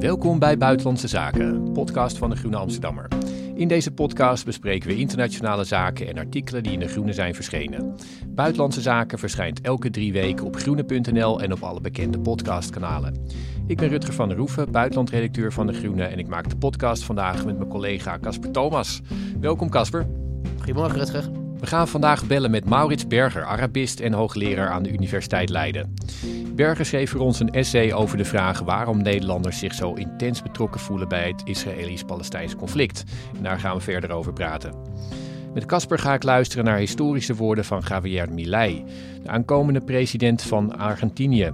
Welkom bij Buitenlandse Zaken, podcast van de Groene Amsterdammer. In deze podcast bespreken we internationale zaken en artikelen die in de Groene zijn verschenen. Buitenlandse Zaken verschijnt elke drie weken op groene.nl en op alle bekende podcastkanalen. Ik ben Rutger van der Roeven, buitenlandredacteur van de Groene en ik maak de podcast vandaag met mijn collega Casper Thomas. Welkom Casper. Goedemorgen Rutger. We gaan vandaag bellen met Maurits Berger, Arabist en hoogleraar aan de Universiteit Leiden. Berger schreef voor ons een essay over de vraag waarom Nederlanders zich zo intens betrokken voelen bij het Israëlisch-Palestijns conflict. Daar gaan we verder over praten. Met Casper ga ik luisteren naar historische woorden van Javier Milei, de aankomende president van Argentinië.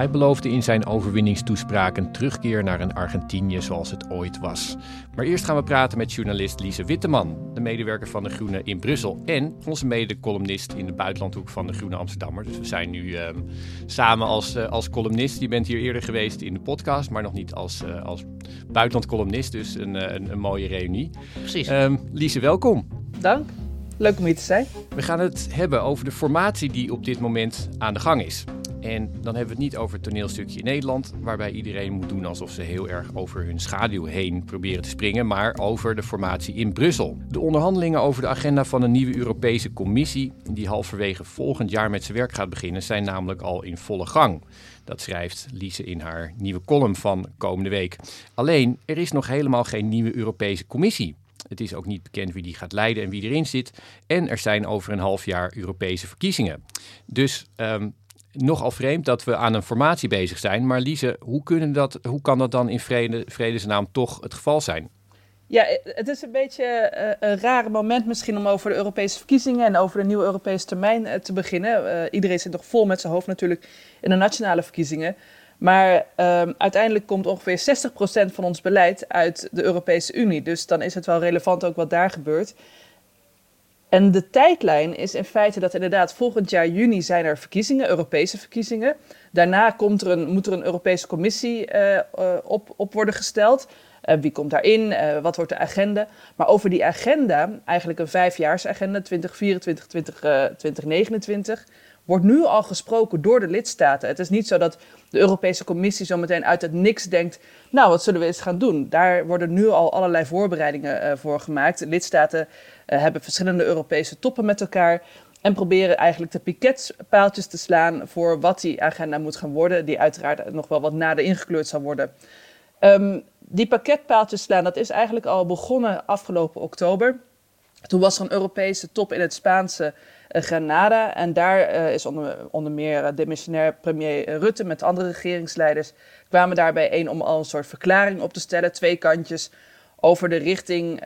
Hij beloofde in zijn overwinningstoespraak een terugkeer naar een Argentinië zoals het ooit was. Maar eerst gaan we praten met journalist Lise Witteman, de medewerker van De Groene in Brussel. En onze mede-columnist in de buitenlandhoek van De Groene Amsterdammer. Dus we zijn nu uh, samen als, uh, als columnist. Je bent hier eerder geweest in de podcast, maar nog niet als, uh, als buitenlandcolumnist. Dus een, een, een, mooie reunie. Precies. Um, Lise, welkom. Dank. Leuk om hier te zijn. We gaan het hebben over de formatie die op dit moment aan de gang is. En dan hebben we het niet over het toneelstukje in Nederland, waarbij iedereen moet doen alsof ze heel erg over hun schaduw heen proberen te springen, maar over de formatie in Brussel. De onderhandelingen over de agenda van een nieuwe Europese Commissie, die halverwege volgend jaar met zijn werk gaat beginnen, zijn namelijk al in volle gang. Dat schrijft Lise in haar nieuwe column van komende week. Alleen, er is nog helemaal geen nieuwe Europese Commissie. Het is ook niet bekend wie die gaat leiden en wie erin zit. En er zijn over een half jaar Europese verkiezingen. Dus um, nogal vreemd dat we aan een formatie bezig zijn. Maar Lise, hoe, kunnen dat, hoe kan dat dan in vrede, vredesnaam toch het geval zijn? Ja, het is een beetje uh, een rare moment misschien om over de Europese verkiezingen en over de nieuwe Europese termijn uh, te beginnen. Iedereen zit nog vol met zijn hoofd natuurlijk in de nationale verkiezingen. Maar ehm, uiteindelijk komt ongeveer 60% van ons beleid uit de Europese Unie. Dus dan is het wel relevant ook wat daar gebeurt. En de tijdlijn is in feite dat inderdaad volgend jaar juni zijn er verkiezingen, Europese verkiezingen. Daarna komt er een, moet er een Europese commissie uh, uh, op, op worden gesteld. Uh, wie komt daarin? wat wordt de agenda? Maar over die agenda, eigenlijk een vijfjaarsagenda, 2024, 20, 2029, wordt nu al gesproken door de lidstaten. Het is niet zo dat de Europese Commissie zometeen uit het niks denkt: Nou, wat zullen we eens gaan doen? Daar worden nu al allerlei voorbereidingen uh, voor gemaakt. De lidstaten uh, hebben verschillende Europese toppen met elkaar. En proberen eigenlijk de piketpaaltjes te slaan voor wat die agenda moet gaan worden. Die uiteraard nog wel wat nader ingekleurd zal worden. Um, die pakketpaaltjes slaan, dat is eigenlijk al begonnen afgelopen oktober. Toen was er een Europese top in het Spaanse Granada. En daar uh, is onder, onder meer uh, demissionair premier Rutte met andere regeringsleiders kwamen daarbij een om al een soort verklaring op te stellen, twee kantjes, over de richting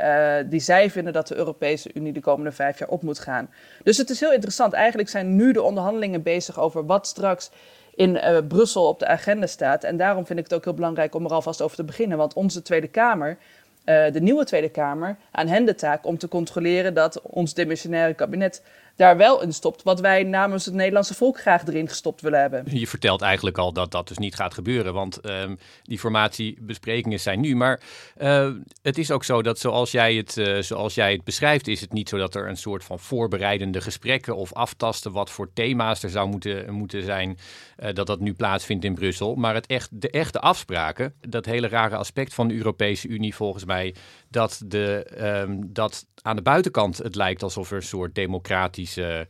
die zij vinden dat de Europese Unie de komende vijf jaar op moet gaan. Dus het is heel interessant. Eigenlijk zijn nu de onderhandelingen bezig over wat straks in Brussel op de agenda staat. En daarom vind ik het ook heel belangrijk om er alvast over te beginnen. Want onze Tweede Kamer de nieuwe Tweede Kamer aan hen de taak om te controleren dat ons demissionaire kabinet daar wel in stopt. Wat wij namens het Nederlandse volk graag erin gestopt willen hebben. Je vertelt eigenlijk al dat dat dus niet gaat gebeuren. Want um, die formatiebesprekingen zijn nu. Maar uh, het is ook zo dat zoals jij, het, uh, zoals jij het beschrijft, is het niet zo dat er een soort van voorbereidende gesprekken of aftasten wat voor thema's er zou moeten, moeten zijn, uh, dat dat nu plaatsvindt in Brussel. Maar het echt, de echte afspraken, dat hele rare aspect van de Europese Unie volgens mij, dat, de, um, dat aan de buitenkant het lijkt alsof er een soort democratische uh,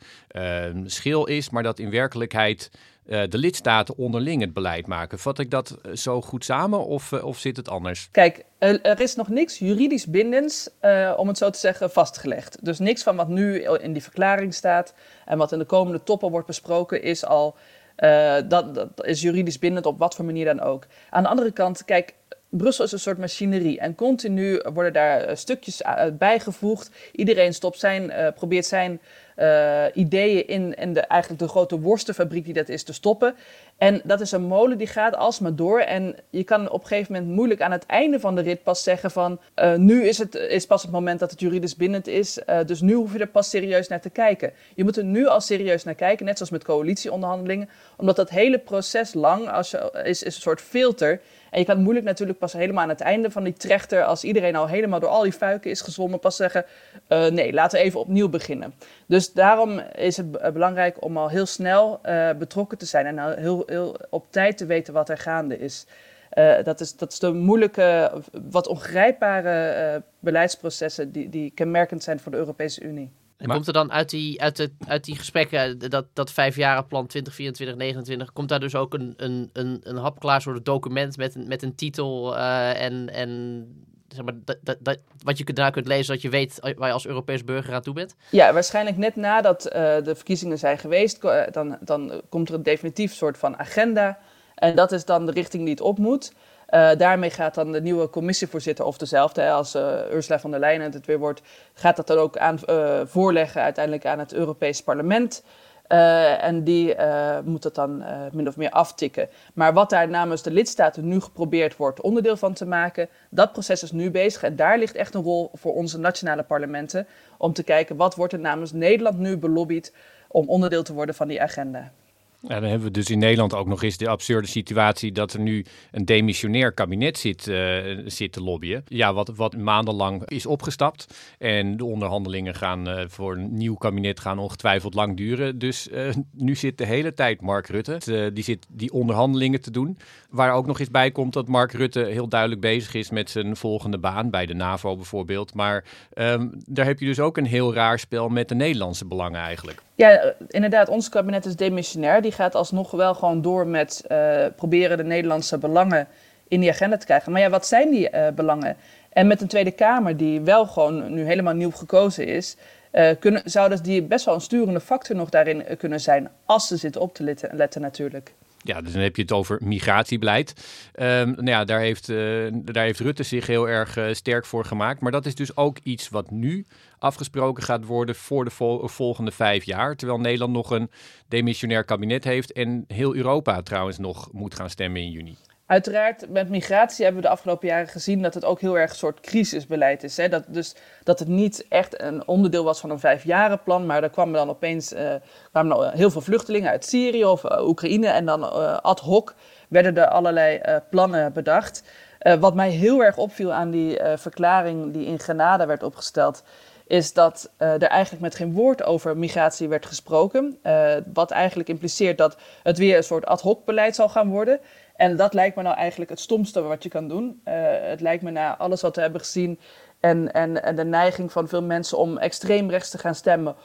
schil is, maar dat in werkelijkheid uh, de lidstaten onderling het beleid maken. Vat ik dat zo goed samen of, uh, of zit het anders? Kijk, er is nog niks juridisch bindends, om het zo te zeggen, vastgelegd. Dus niks van wat nu in die verklaring staat en wat in de komende toppen wordt besproken is al... dat, dat is juridisch bindend op wat voor manier dan ook. Aan de andere kant, kijk, Brussel is een soort machinerie en continu worden daar stukjes bijgevoegd. Iedereen stopt zijn, probeert zijn uh, ideeën in, in de, eigenlijk de grote worstenfabriek die dat is te stoppen. En dat is een molen die gaat alsmaar door. En je kan op een gegeven moment moeilijk aan het einde van de rit pas zeggen van... Uh, nu is het is pas het moment dat het juridisch bindend is. Uh, dus nu hoef je er pas serieus naar te kijken. Je moet er nu al serieus naar kijken, net zoals met coalitieonderhandelingen. Omdat dat hele proces lang als is, is een soort filter... En je kan moeilijk natuurlijk pas helemaal aan het einde van die trechter, als iedereen al helemaal door al die fuiken is gezwommen, pas zeggen: uh, nee, laten we even opnieuw beginnen. Dus daarom is het belangrijk om al heel snel uh, betrokken te zijn en heel, heel op tijd te weten wat er gaande is. dat, is, dat is de moeilijke, wat ongrijpbare beleidsprocessen die, die kenmerkend zijn voor de Europese Unie. En komt er dan uit die, uit de, uit die gesprekken, dat, dat vijfjarenplan 2024, 2029, komt daar dus ook een, een, een, een hapklaar soort document met een, met een titel en, en zeg maar, dat, dat, dat, wat je daar kunt lezen, dat je weet waar je als Europees burger aan toe bent? Ja, waarschijnlijk net nadat uh, de verkiezingen zijn geweest, dan, dan komt er een definitief soort van agenda. En dat is dan de richting die het op moet. Uh, daarmee gaat dan de nieuwe commissievoorzitter, of dezelfde als Ursula von der Leyen het weer wordt, gaat dat dan ook aan, voorleggen uiteindelijk aan het Europees Parlement. En die moet dat dan min of meer aftikken. Maar wat daar namens de lidstaten nu geprobeerd wordt onderdeel van te maken, dat proces is nu bezig. En daar ligt echt een rol voor onze nationale parlementen om te kijken wat wordt er namens Nederland nu belobbyd om onderdeel te worden van die agenda. Dan hebben we dus in Nederland ook nog eens de absurde situatie dat er nu een demissionair kabinet zit, uh, zit te lobbyen. Ja, wat, wat maandenlang is opgestapt. En de onderhandelingen gaan uh, voor een nieuw kabinet gaan ongetwijfeld lang duren. Dus uh, nu zit de hele tijd Mark Rutte. die zit die onderhandelingen te doen. Waar ook nog eens bij komt dat Mark Rutte heel duidelijk bezig is met zijn volgende baan. Bij de NAVO bijvoorbeeld. Maar um, daar heb je dus ook een heel raar spel met de Nederlandse belangen eigenlijk. Ja, inderdaad. Ons kabinet is demissionair. Die gaat alsnog wel gewoon door met uh, proberen de Nederlandse belangen in die agenda te krijgen. Maar ja, wat zijn die uh, belangen? En met een Tweede Kamer die wel gewoon nu helemaal nieuw gekozen is, uh, kunnen, zou dus die best wel een sturende factor nog daarin kunnen zijn, als ze zitten op te letten natuurlijk. Ja, dus dan heb je het over migratiebeleid. Um, nou ja, daar heeft, uh, daar heeft Rutte zich heel erg uh, sterk voor gemaakt. Maar dat is dus ook iets wat nu afgesproken gaat worden voor de vol volgende vijf jaar. Terwijl Nederland nog een demissionair kabinet heeft en heel Europa trouwens nog moet gaan stemmen in juni. Uiteraard, met migratie hebben we de afgelopen jaren gezien dat het ook heel erg een soort crisisbeleid is. Hè? Dat, dus dat het niet echt een onderdeel was van een vijfjarenplan, maar er kwamen dan opeens kwamen dan heel veel vluchtelingen uit Syrië of uh, Oekraïne en dan ad hoc werden er allerlei plannen bedacht. wat mij heel erg opviel aan die verklaring die in Grenada werd opgesteld, is dat er eigenlijk met geen woord over migratie werd gesproken. Wat eigenlijk impliceert dat het weer een soort ad hoc beleid zal gaan worden. En dat lijkt me nou eigenlijk het stomste wat je kan doen. Uh, het lijkt me na alles wat we hebben gezien en, en, en de neiging van veel mensen om extreem rechts te gaan stemmen,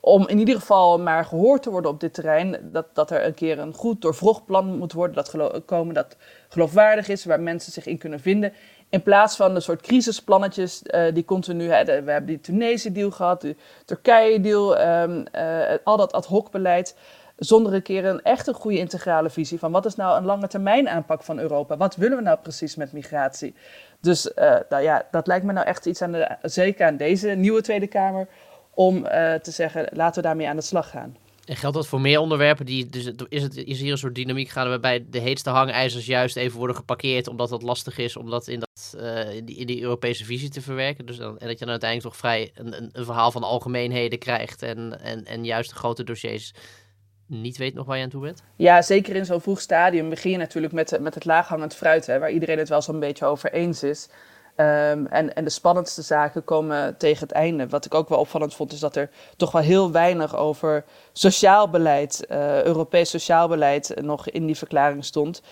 om in ieder geval maar gehoord te worden op dit terrein, dat, dat er een keer een goed doorvrocht plan moet worden, dat komen dat geloofwaardig is, waar mensen zich in kunnen vinden. In plaats van de soort crisisplannetjes uh, die continu... Hè, we hebben die Tunesië-deal gehad, de Turkije-deal, um, uh, al dat ad hoc beleid. Zonder een keer een echt goede integrale visie van wat is nou een lange termijn aanpak van Europa? Wat willen we nou precies met migratie? Dus uh, nou ja, dat lijkt me nou echt iets aan de, zeker aan deze nieuwe Tweede Kamer, om te zeggen laten we daarmee aan de slag gaan. En geldt dat voor meer onderwerpen? Die, dus is, het, is hier een soort dynamiek gaan waarbij de heetste hangijzers juist even worden geparkeerd omdat dat lastig is om dat in, dat, in, die, in, die, Europese visie te verwerken? Dus dan, en dat je dan uiteindelijk toch vrij een, een, een verhaal van algemeenheden krijgt en, en, en juist de grote dossiers niet weet nog waar je aan toe bent? Ja, zeker in zo'n vroeg stadium begin je natuurlijk met, met het laaghangend fruit, hè, waar iedereen het wel zo'n beetje over eens is. Um, en, en de spannendste zaken komen tegen het einde. Wat ik ook wel opvallend vond, is dat er toch wel heel weinig over sociaal beleid, uh, Europees sociaal beleid, nog in die verklaring stond.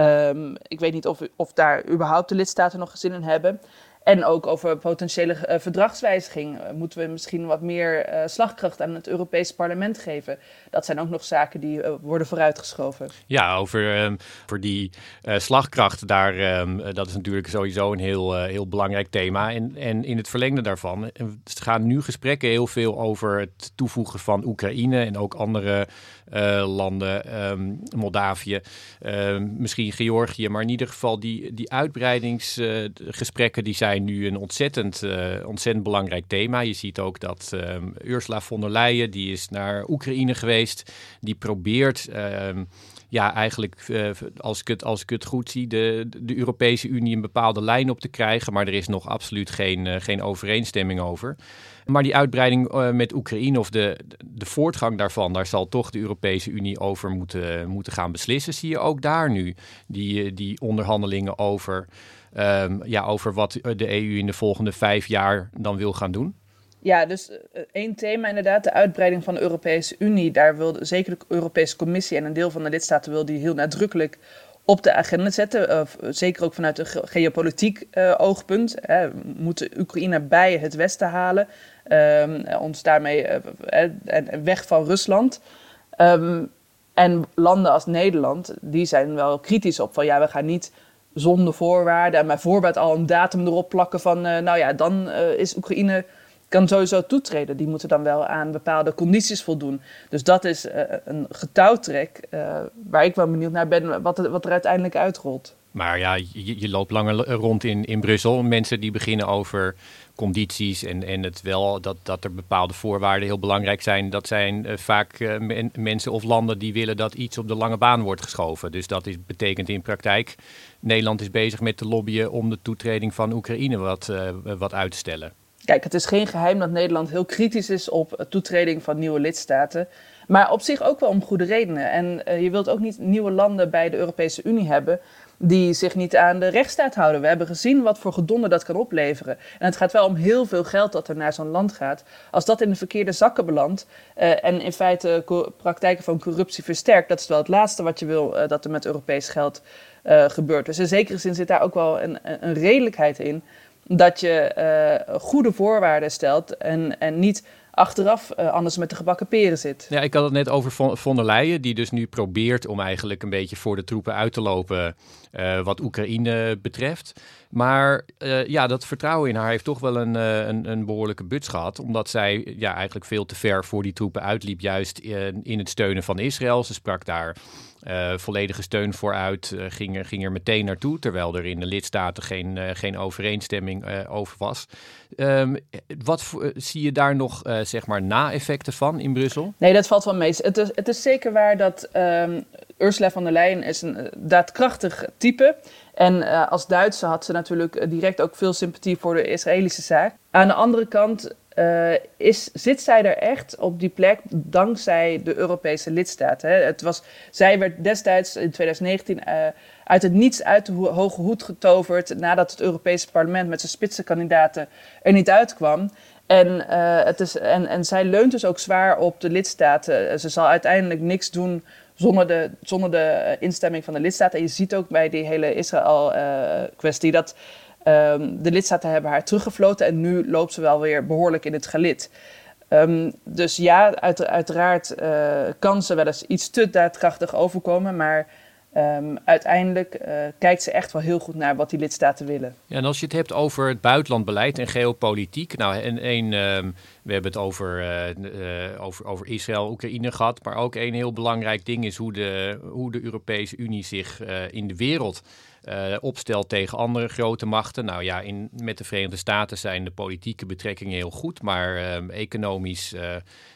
Um, ik weet niet of, of daar überhaupt de lidstaten nog zin in hebben. En ook over potentiële uh, verdragswijziging. Uh, moeten we misschien wat meer uh, slagkracht aan het Europees Parlement geven? Dat zijn ook nog zaken die worden vooruitgeschoven. Ja, over, um, voor die slagkracht, daar, um, dat is natuurlijk sowieso een heel, heel belangrijk thema. En, en in het verlengde daarvan gaan nu gesprekken heel veel over het toevoegen van Oekraïne en ook andere landen, um, Moldavië, misschien Georgië. Maar in ieder geval die, die uitbreidingsgesprekken die zijn nu een ontzettend, uh, ontzettend belangrijk thema. Je ziet ook dat uh, Ursula von der Leyen, die is naar Oekraïne geweest. Die probeert... Ja, eigenlijk, uh, als, ik het, als ik het goed zie, de, de Europese Unie een bepaalde lijn op te krijgen. Maar er is nog absoluut geen, uh, geen overeenstemming over. Maar die uitbreiding uh, met Oekraïne of de, de voortgang daarvan, daar zal toch de Europese Unie over moeten, moeten gaan beslissen. Zie je ook daar nu die, die onderhandelingen over um, ja, over wat de EU in de volgende vijf jaar dan wil gaan doen? Ja, dus uh, één thema inderdaad, de uitbreiding van de Europese Unie. Daar wil zeker de Europese Commissie en een deel van de lidstaten wil die heel nadrukkelijk op de agenda zetten. zeker ook vanuit een geopolitiek oogpunt. Hè. We moeten Oekraïne bij het Westen halen. Um, ons daarmee weg van Rusland. Um, en landen als Nederland, die zijn wel kritisch op van ja, we gaan niet zonder voorwaarden en bijvoorbeeld al een datum erop plakken van uh, nou ja, dan uh, is Oekraïne kan sowieso toetreden. Die moeten dan wel aan bepaalde condities voldoen. Dus dat is uh, een getouwtrek waar ik wel benieuwd naar ben wat, wat er uiteindelijk uitrolt. Maar ja, je, loopt langer rond in, in Brussel. Mensen die beginnen over condities en, en het wel dat, dat er bepaalde voorwaarden heel belangrijk zijn. Dat zijn uh, vaak mensen of landen die willen dat iets op de lange baan wordt geschoven. Dus dat is, betekent in praktijk, Nederland is bezig met te lobbyen om de toetreding van Oekraïne wat, wat uit te stellen. Kijk, het is geen geheim dat Nederland heel kritisch is op toetreding van nieuwe lidstaten. Maar op zich ook wel om goede redenen. En je wilt ook niet nieuwe landen bij de Europese Unie hebben die zich niet aan de rechtsstaat houden. We hebben gezien wat voor gedonder dat kan opleveren. En het gaat wel om heel veel geld dat er naar zo'n land gaat. Als dat in de verkeerde zakken belandt uh, en in feite praktijken van corruptie versterkt, dat is wel het laatste wat je wil uh, dat er met Europees geld gebeurt. Dus in zekere zin zit daar ook wel een, een redelijkheid in dat je goede voorwaarden stelt en, en niet achteraf uh, anders met de gebakken peren zit. Ja, ik had het net over von, der Leyen, die dus nu probeert om eigenlijk een beetje voor de troepen uit te lopen uh, wat Oekraïne betreft. Maar ja, dat vertrouwen in haar heeft toch wel een, een, een, behoorlijke buts gehad. Omdat zij ja, eigenlijk veel te ver voor die troepen uitliep, juist in, in het steunen van Israël. Ze sprak daar uh, volledige steun vooruit, uh, ging, er, ging er meteen naartoe, terwijl er in de lidstaten geen, uh, geen overeenstemming over was. Um, wat zie je daar nog zeg maar na-effecten van in Brussel? Nee, dat valt wel mee. Het is, het is zeker waar dat um, Ursula von der Leyen is een daadkrachtig type en als Duitse had ze natuurlijk direct ook veel sympathie voor de Israëlische zaak. Aan de andere kant uh, is, zit zij er echt op die plek dankzij de Europese lidstaten. Hè? Het was, zij werd destijds in 2019 uh, uit het niets uit de hoge hoed getoverd nadat het Europese parlement met zijn spitsenkandidaten er niet uitkwam. En, uh, het is, en, en zij leunt dus ook zwaar op de lidstaten. Ze zal uiteindelijk niks doen zonder de, zonder de instemming van de lidstaten. En je ziet ook bij die hele Israël-kwestie dat Um, de lidstaten hebben haar teruggefloten en nu loopt ze wel weer behoorlijk in het gelid. Um, dus ja, uit, uiteraard uh, kan ze wel eens iets te daadkrachtig overkomen, maar um, uiteindelijk uh, kijkt ze echt wel heel goed naar wat die lidstaten willen. Ja, en als je het hebt over het buitenlandbeleid en geopolitiek, nou, en, en we hebben het over, uh, over, over Israël, Oekraïne gehad, maar ook een heel belangrijk ding is hoe de, hoe de Europese Unie zich in de wereld opstelt tegen andere grote machten. Nou ja, in, met de Verenigde Staten zijn de politieke betrekkingen heel goed, maar economisch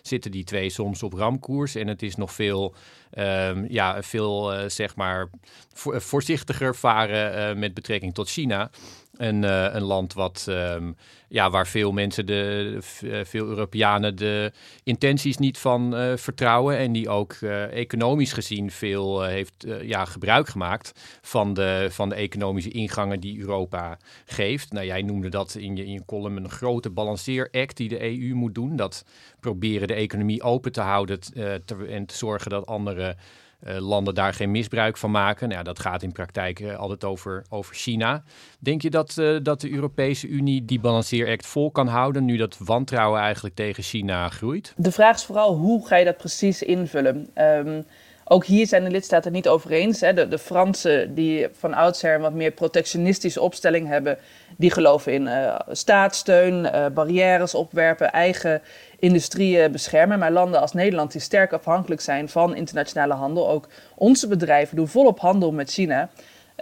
zitten die twee soms op ramkoers en het is nog veel, ehm, ja, veel zeg maar voorzichtiger varen met betrekking tot China. Een, een land wat um, ja, waar veel mensen, de, eh, veel Europeanen, de intenties niet van uh, vertrouwen. En die ook economisch gezien veel heeft ja, gebruik gemaakt van de, van de economische ingangen die Europa geeft. Nou, jij noemde dat in je, in je column een grote balanceeract die de EU moet doen. Dat proberen de economie open te houden en te zorgen dat andere uh, landen daar geen misbruik van maken. Nou, ja, dat gaat in praktijk uh, altijd over, over China. Denk je dat, uh, dat de Europese Unie die balanceeract vol kan houden nu dat wantrouwen eigenlijk tegen China groeit? De vraag is vooral hoe ga je dat precies invullen? Um, ook hier zijn de lidstaten niet over eens. Hè. De, de, Fransen, die van oudsher een wat meer protectionistische opstelling hebben, die geloven in uh, staatssteun, uh, barrières opwerpen, eigen industrieën beschermen. Maar landen als Nederland, die sterk afhankelijk zijn van internationale handel, ook onze bedrijven doen volop handel met China.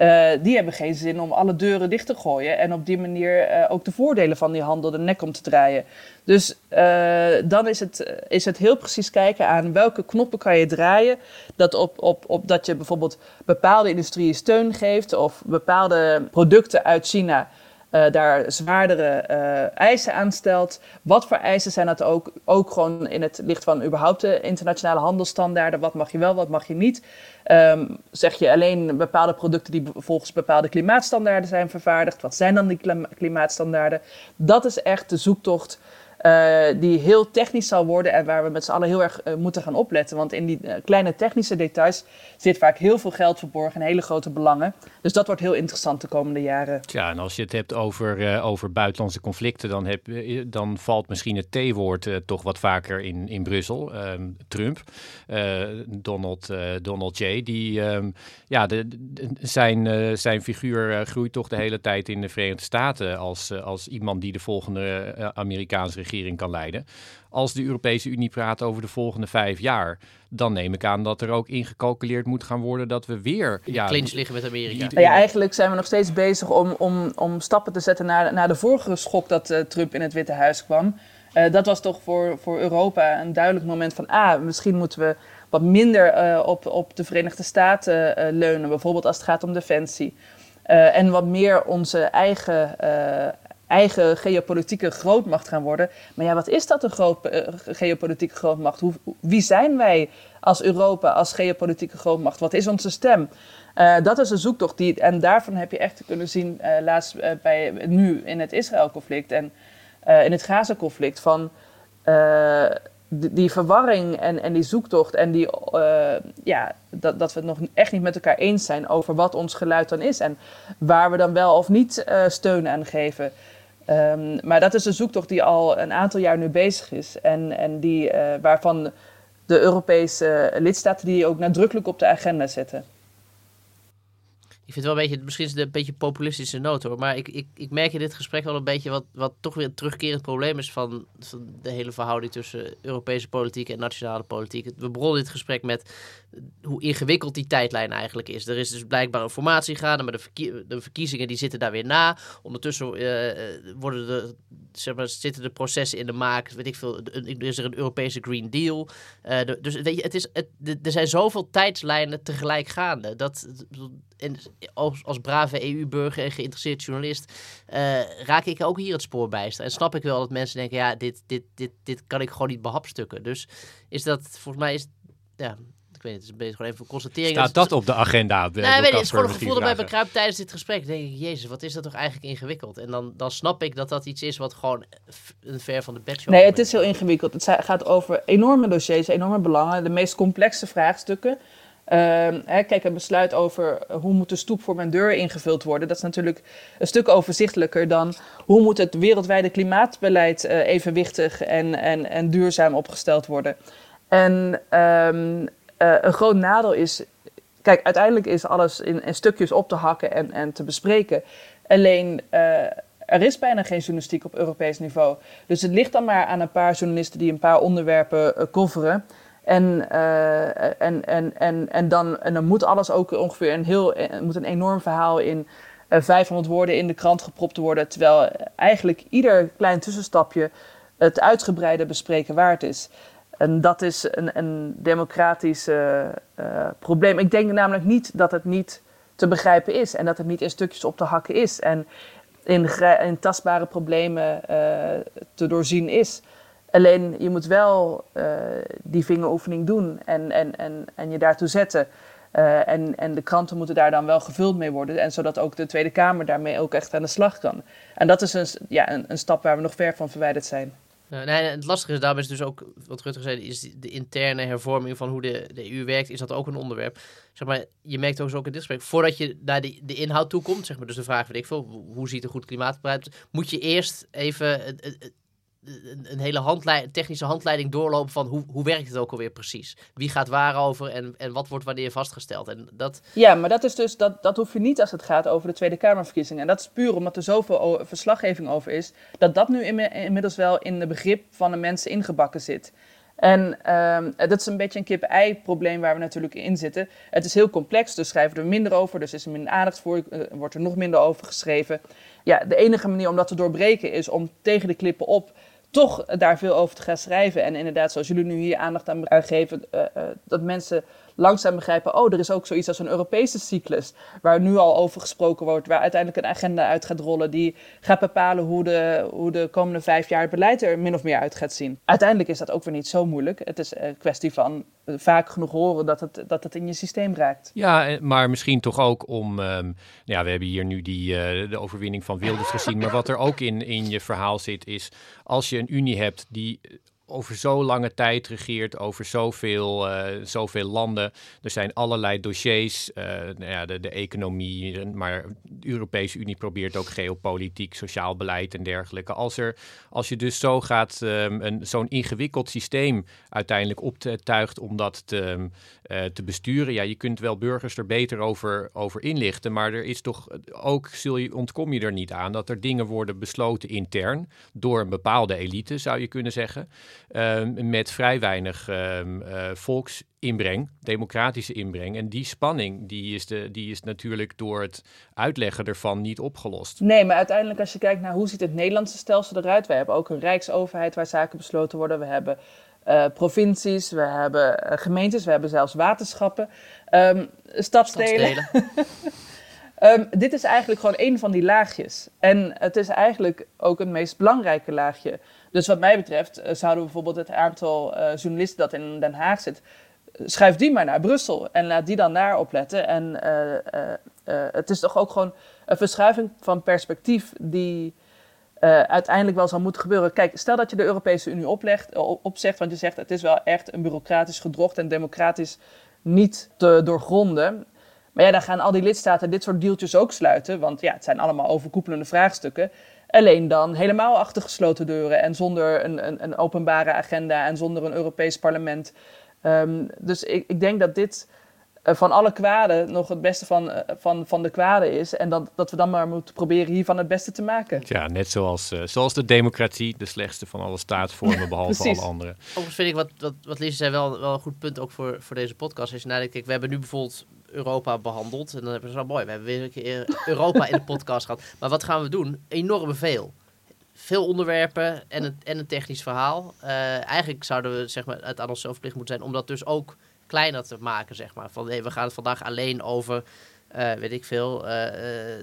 Uh, die hebben geen zin om alle deuren dicht te gooien en op die manier uh, ook de voordelen van die handel de nek om te draaien. Dus uh, dan is het, is het heel precies kijken aan welke knoppen kan je draaien. Dat, op, op, op, dat je bijvoorbeeld bepaalde industrieën steun geeft of bepaalde producten uit China uh, daar zwaardere uh, eisen aan stelt. Wat voor eisen zijn dat ook? Ook gewoon in het licht van überhaupt de internationale handelsstandaarden. Wat mag je wel, wat mag je niet? Um, zeg je alleen bepaalde producten die volgens bepaalde klimaatstandaarden zijn vervaardigd? Wat zijn dan die klimaatstandaarden? Dat is echt de zoektocht. Die heel technisch zal worden en waar we met z'n allen heel erg moeten gaan opletten. Want in die kleine technische details zit vaak heel veel geld verborgen en hele grote belangen. Dus dat wordt heel interessant de komende jaren. Ja, en als je het hebt over, over buitenlandse conflicten, dan, heb, dan valt misschien het T-woord toch wat vaker in, in Brussel. Ehm, Trump, Donald, Donald J. Die, ehm, ja, de, zijn, zijn figuur groeit toch de hele tijd in de Verenigde Staten als, als iemand die de volgende Amerikaanse regering kan leiden. Als de Europese Unie praat over de volgende vijf jaar, dan neem ik aan dat er ook ingecalculeerd moet gaan worden dat we weer... Ja, clinch liggen met Amerika. Ja, eigenlijk zijn we nog steeds bezig om, om, om stappen te zetten naar, naar de vorige schok dat uh, Trump in het Witte Huis kwam. Uh, dat was toch voor, voor Europa een duidelijk moment van, ah, misschien moeten we wat minder uh, op, op de Verenigde Staten leunen, bijvoorbeeld als het gaat om defensie. en wat meer onze eigen eigen geopolitieke grootmacht gaan worden. Maar ja, wat is dat een groot, uh, geopolitieke grootmacht? Hoe, wie zijn wij als Europa, als geopolitieke grootmacht? Wat is onze stem? Uh, dat is een zoektocht. Die, en daarvan heb je echt kunnen zien, uh, laatst bij, nu in het Israël-conflict en in het Gaza-conflict, van die, die, verwarring en, en die zoektocht en die, ja, dat, dat we het nog echt niet met elkaar eens zijn over wat ons geluid dan is en waar we dan wel of niet steun aan geven. Um, maar dat is een zoektocht die al een aantal jaar nu bezig is. En, en die, uh, waarvan de Europese lidstaten die ook nadrukkelijk op de agenda zetten. Ik vind het wel een beetje, misschien is het een beetje populistische noot hoor. Maar ik, ik, ik merk in dit gesprek wel een beetje wat, wat toch weer een terugkerend probleem is van, van de hele verhouding tussen Europese politiek en nationale politiek. We begonnen dit gesprek met hoe ingewikkeld die tijdlijn eigenlijk is. Er is dus blijkbaar een formatie gaande, maar de, verkiezingen die zitten daar weer na. Ondertussen uh, worden de, zeg maar, zitten de processen in de maak. Weet ik veel, is er een Europese Green Deal. De, dus weet je, het is, het, er zijn zoveel tijdslijnen tegelijk gaande. Dat, en als, als brave EU-burger en geïnteresseerd journalist raak ik ook hier het spoor bijster. En snap ik wel dat mensen denken, ja, dit, dit, dit, dit kan ik gewoon niet behapstukken. Dus is dat, volgens mij is, ja, weet het is een beetje gewoon even een constatering. Staat dat op de agenda? De, nee, weet het is gewoon een gevoel dat mij bekruipt tijdens dit gesprek. denk ik, jezus, wat is dat toch eigenlijk ingewikkeld? En dan, dan snap ik dat dat iets is wat gewoon een ver van de bedshow Nee, het is heel ingewikkeld. Het gaat over enorme dossiers, enorme belangen, de meest complexe vraagstukken. Hè, kijk, een besluit over hoe moet de stoep voor mijn deur ingevuld worden. Dat is natuurlijk een stuk overzichtelijker dan hoe moet het wereldwijde klimaatbeleid uh, evenwichtig en, en, en duurzaam opgesteld worden. En um, uh, een groot nadeel is. Kijk, uiteindelijk is alles in, stukjes op te hakken en, en te bespreken. Alleen. Uh, er is bijna geen journalistiek op Europees niveau. Dus het ligt dan maar aan een paar journalisten die een paar onderwerpen coveren. En, uh, en, en, en, en, dan, dan moet alles ook ongeveer een heel moet een enorm verhaal in uh, 500 woorden in de krant gepropt worden. Terwijl eigenlijk ieder klein tussenstapje het uitgebreide bespreken waard is. En dat is een, een democratisch probleem. Ik denk namelijk niet dat het niet te begrijpen is en dat het niet in stukjes op te hakken is en in, tastbare problemen te doorzien is. Alleen je moet wel die vingeroefening doen en, en, en, en je daartoe zetten. en, en de kranten moeten daar dan wel gevuld mee worden. En zodat ook de Tweede Kamer daarmee ook echt aan de slag kan. En dat is een, ja, een, een stap waar we nog ver van verwijderd zijn. Uh, nee, het lastige is, daarom is dus ook, wat Rutte zei, is de interne hervorming van hoe de, de EU werkt, is dat ook een onderwerp. Zeg maar, je merkt ook ook in dit gesprek, voordat je naar de, de inhoud toe komt, zeg maar, dus de vraag, weet ik veel, hoe ziet een goed klimaatbeleid, moet je eerst even een, hele technische handleiding doorlopen van hoe, hoe werkt het ook alweer precies? Wie gaat waarover en, en wat wordt wanneer vastgesteld? En dat... Ja, maar dat is dus, dat, dat hoef je niet als het gaat over de Tweede Kamerverkiezingen. En dat is puur omdat er zoveel verslaggeving over is, dat dat nu inmiddels wel in de begrip van de mensen ingebakken zit. En um, dat is een beetje een kip-ei-probleem waar we natuurlijk in zitten. Het is heel complex, dus schrijven we er minder over, dus is er minder aandacht voor, uh, wordt er nog minder over geschreven. Ja, de enige manier om dat te doorbreken is om tegen de klippen op toch daar veel over te gaan schrijven. En inderdaad, zoals jullie nu hier aandacht aan geven, uh, uh, dat mensen langzaam begrijpen, oh, er is ook zoiets als een Europese cyclus, waar nu al over gesproken wordt, waar uiteindelijk een agenda uit gaat rollen die gaat bepalen hoe de, hoe de komende vijf jaar het beleid er min of meer uit gaat zien. Uiteindelijk is dat ook weer niet zo moeilijk. Het is een kwestie van eh, vaak genoeg horen dat het, dat het in je systeem raakt. Ja, maar misschien toch ook om, um, nou ja, we hebben hier nu die, uh, de overwinning van Wilders gezien, maar wat er ook in, in je verhaal zit is, als je een unie hebt die over zo lange tijd regeert, over zoveel, uh, zoveel landen. Er zijn allerlei dossiers, uh, nou ja, de, de economie, maar de Europese Unie probeert ook geopolitiek, sociaal beleid en dergelijke. Als, er, als je dus zo gaat, um, zo'n ingewikkeld systeem uiteindelijk optuigt om dat te, uh, te besturen, ja, je kunt wel burgers er beter over, over inlichten, maar er is toch ook, zul je, ontkom je er niet aan, dat er dingen worden besloten intern door een bepaalde elite, zou je kunnen zeggen. Um, met vrij weinig um, uh, volksinbreng, democratische inbreng. En die spanning die is, de, die is natuurlijk door het uitleggen ervan niet opgelost. Nee, maar uiteindelijk als je kijkt naar hoe ziet het Nederlandse stelsel eruit. We hebben ook een rijksoverheid waar zaken besloten worden. We hebben uh, provincies, we hebben uh, gemeentes, we hebben zelfs waterschappen, um, stadstelen. Um, dit is eigenlijk gewoon een van die laagjes. En het is eigenlijk ook het meest belangrijke laagje. Dus wat mij betreft uh, zouden we bijvoorbeeld het aantal uh, journalisten dat in Den Haag zit, schuif die maar naar Brussel en laat die dan daar opletten. En het is toch ook gewoon een verschuiving van perspectief die uiteindelijk wel zal moeten gebeuren. Kijk, stel dat je de Europese Unie oplegt, opzegt, want je zegt het is wel echt een bureaucratisch gedrocht en democratisch niet te doorgronden. Maar ja, dan gaan al die lidstaten dit soort deeltjes ook sluiten, want ja, het zijn allemaal overkoepelende vraagstukken. Alleen dan helemaal achter gesloten deuren en zonder een, een, een openbare agenda en zonder een Europees parlement. Um, dus ik, ik, denk dat dit uh, van alle kwaden nog het beste van, uh, van, van de kwaden is. En dat, dat we dan maar moeten proberen hiervan het beste te maken. Ja, net zoals, uh, zoals de democratie, de slechtste van alle staatsvormen, behalve alle andere. Overigens vind ik wat, wat, wat Lise zei wel, wel een goed punt ook voor, voor deze podcast. Is namelijk, kijk, we hebben nu bijvoorbeeld Europa behandeld. En dan hebben we zo mooi. We hebben weer een keer Europa in de podcast gehad. Maar wat gaan we doen? Enorm veel. Veel onderwerpen en een, en een technisch verhaal. Uh, eigenlijk zouden we zeg maar, het aan onszelf verplicht moeten zijn om dat dus ook kleiner te maken. Zeg maar. Van hey, we gaan het vandaag alleen over, uh, weet ik veel, uh,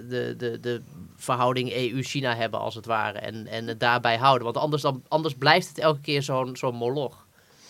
de, de, de verhouding EU-China hebben als het ware. En, en het daarbij houden. Want anders, dan, anders blijft het elke keer zo'n zo'n moloch.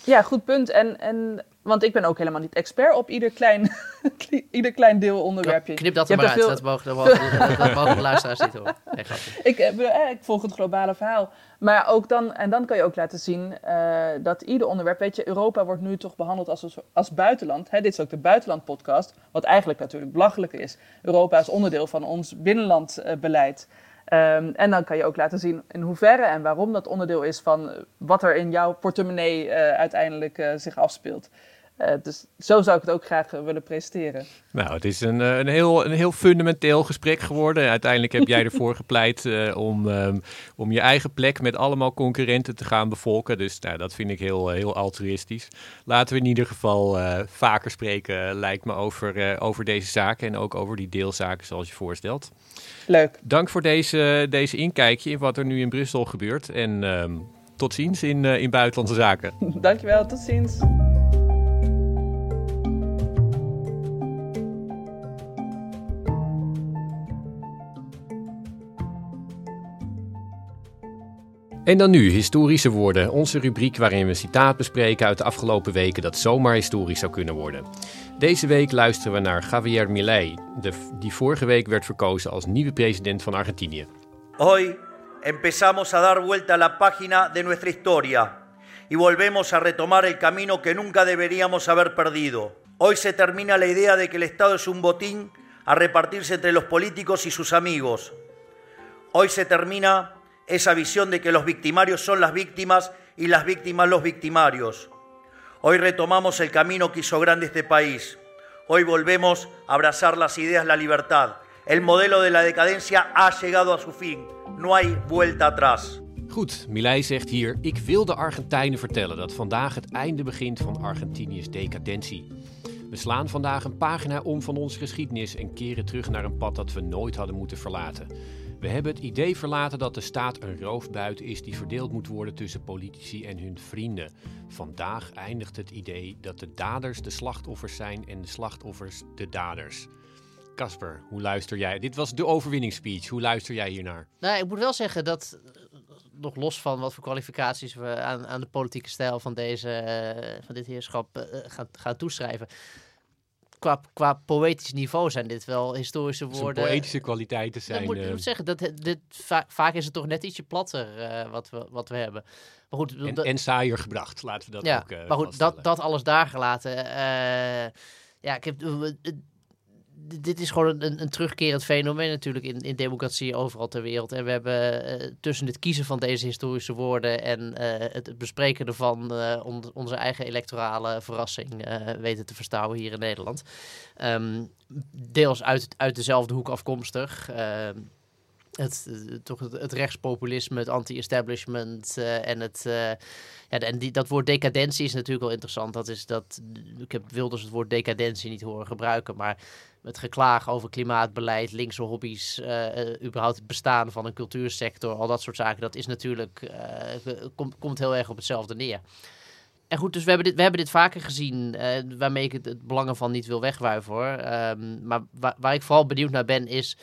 Ja, goed punt. En, en want ik ben ook helemaal niet expert op ieder klein, ieder klein deelonderwerpje. Knip dat er maar uit, veel... dat, mogen, dat, mogen, dat mogen de luisteraars niet horen. Nee, ik, eh, ik volg het globale verhaal. Maar ook dan, en dan kan je ook laten zien uh, dat ieder onderwerp, weet je, Europa wordt nu toch behandeld als, als buitenland. Hè, dit is ook de buitenlandpodcast, wat eigenlijk natuurlijk belachelijk is. Europa is onderdeel van ons binnenlandbeleid. Uh, Um, en dan kan je ook laten zien in hoeverre en waarom dat onderdeel is van wat er in jouw portemonnee uh, uiteindelijk uh, zich afspeelt. Uh, dus zo zou ik het ook graag willen presenteren. Nou, het is een, een, heel, een heel fundamenteel gesprek geworden. Uiteindelijk heb jij ervoor gepleit om, um, om je eigen plek met allemaal concurrenten te gaan bevolken. Dus nou, dat vind ik heel, heel altruïstisch. Laten we in ieder geval vaker spreken, lijkt me, over, over deze zaken en ook over die deelzaken zoals je voorstelt. Leuk. Dank voor deze, deze inkijkje in wat er nu in Brussel gebeurt. En um, tot ziens in, in Buitenlandse Zaken. Dankjewel, tot ziens. En dan nu historische woorden, onze rubriek waarin we een citaat bespreken uit de afgelopen weken dat zomaar historisch zou kunnen worden. Deze week luisteren we naar Javier Milei, die vorige week werd verkozen als nieuwe president van Argentinië. Hoy empezamos a dar vuelta la página de nuestra historia y volvemos a retomar el camino que nunca deberíamos haber perdido. Hoy se termina la idea de que el Estado es un botín a repartirse entre los políticos y sus amigos. Hoy se termina esa visión de que los victimarios son las víctimas y las víctimas los victimarios. Hoy retomamos el camino que hizo grande este país. Hoy volvemos a abrazar las ideas, la libertad. El modelo de la decadencia ha llegado a su fin. No hay vuelta atrás. Goed, Milei zegt hier: Ik wil de Argentijnen vertellen dat vandaag het einde begint van Argentinië's decadentie. We slaan vandaag een pagina om van onze geschiedenis en keren terug naar een pad dat we nooit hadden moeten verlaten. We hebben het idee verlaten dat de staat een roofbuit is die verdeeld moet worden tussen politici en hun vrienden. Vandaag eindigt het idee dat de daders de slachtoffers zijn en de slachtoffers de daders. Casper, hoe luister jij? Dit was de overwinningsspeech. Hoe luister jij hiernaar? Nou, ik moet wel zeggen dat, eh, nog los van wat voor kwalificaties we aan, aan de politieke stijl van, deze, eh, van dit heerschap uh, gaan, gaan toeschrijven. Qua, qua poëtisch niveau zijn dit wel historische woorden. poëtische kwaliteiten zijn. Ik moet, uh, moet zeggen, dat, dit, va vaak is het toch net ietsje platter wat, we, wat we hebben. Maar goed, en, en saaier gebracht, laten we dat ja, ook Maar goed, dat, dat alles daar gelaten. ja, ik heb dit is gewoon een, een, terugkerend fenomeen natuurlijk in, in democratie overal ter wereld. En we hebben uh, tussen het kiezen van deze historische woorden en uh, het bespreken ervan on, onze eigen electorale verrassing weten te verstouwen hier in Nederland. Um, deels uit, uit dezelfde hoek afkomstig. Ehm, het, toch het, het, rechtspopulisme, het anti-establishment en het... ja, en die, dat woord decadentie is natuurlijk wel interessant. Dat is dat, ik heb Wilders het woord decadentie niet horen gebruiken, maar het geklaag over klimaatbeleid, linkse hobby's, uh, überhaupt het bestaan van een cultuursector, al dat soort zaken, dat is natuurlijk, uh, komt, komt heel erg op hetzelfde neer. En goed, dus we hebben dit, we hebben dit vaker gezien, waarmee ik het, het belang van niet wil wegwuiven hoor. Um, maar waar ik vooral benieuwd naar ben, is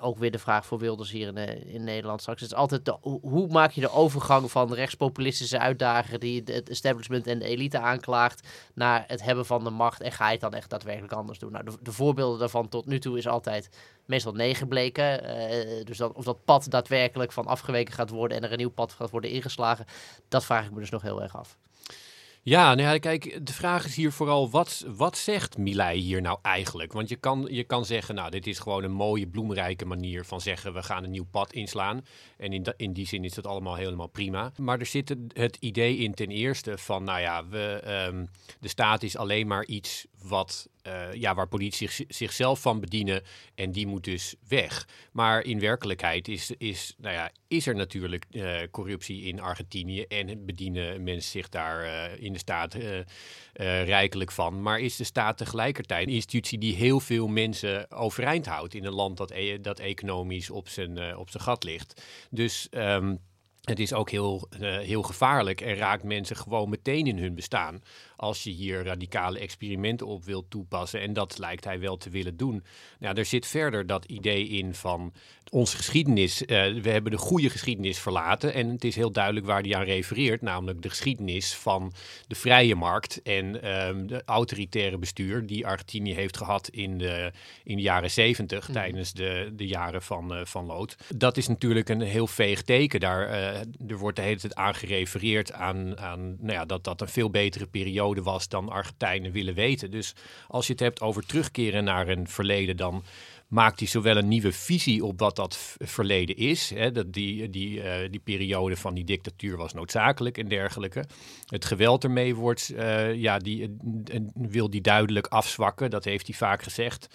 ook weer de vraag voor Wilders hier in, eh, in Nederland straks. Het is altijd de, hoe maak je de overgang van rechtspopulistische uitdager die het establishment en de elite aanklaagt naar het hebben van de macht en ga je het dan echt daadwerkelijk anders doen? Nou, de, de voorbeelden daarvan tot nu toe is altijd meestal nee gebleken. Uh, dus dat, of dat pad daadwerkelijk van afgeweken gaat worden en er een nieuw pad gaat worden ingeslagen, dat vraag ik me dus nog heel erg af. Ja, nou ja, kijk, de vraag is hier vooral, wat, wat zegt Milei hier nou eigenlijk? Want je kan, je kan zeggen, nou, dit is gewoon een mooie, bloemrijke manier van zeggen, we gaan een nieuw pad inslaan. En in, in die zin is dat allemaal helemaal prima. Maar er zit het idee in ten eerste van, nou ja, we, um, de staat is alleen maar iets wat uh, ja, waar politie zich, zichzelf van bedienen en die moet dus weg. Maar in werkelijkheid is, is, nou ja, is er natuurlijk uh, corruptie in Argentinië en bedienen mensen zich daar uh, in de staat rijkelijk van. Maar is de staat tegelijkertijd een institutie die heel veel mensen overeind houdt in een land dat, e dat economisch op zijn, op zijn gat ligt. Dus um, het is ook heel, heel gevaarlijk en raakt mensen gewoon meteen in hun bestaan. Als je hier radicale experimenten op wilt toepassen. En dat lijkt hij wel te willen doen. Nou, er zit verder dat idee in van onze geschiedenis. Uh, we hebben de goede geschiedenis verlaten. En het is heel duidelijk waar hij aan refereert. Namelijk de geschiedenis van de vrije markt. En um, de autoritaire bestuur die Argentinië heeft gehad in de, in de jaren zeventig. Mhm. Tijdens de, de jaren van, uh, van Lood. Dat is natuurlijk een heel veeg teken daar er wordt de hele tijd aan gerefereerd aan, aan nou ja, dat dat een veel betere periode was dan Argentijnen willen weten. Dus als je het hebt over terugkeren naar een verleden, dan maakt hij zowel een nieuwe visie op wat dat verleden is. Hè, dat die, die, uh, die periode van die dictatuur was noodzakelijk en dergelijke. Het geweld ermee wordt, uh, ja, die, uh, wil die duidelijk afzwakken. Dat heeft hij vaak gezegd.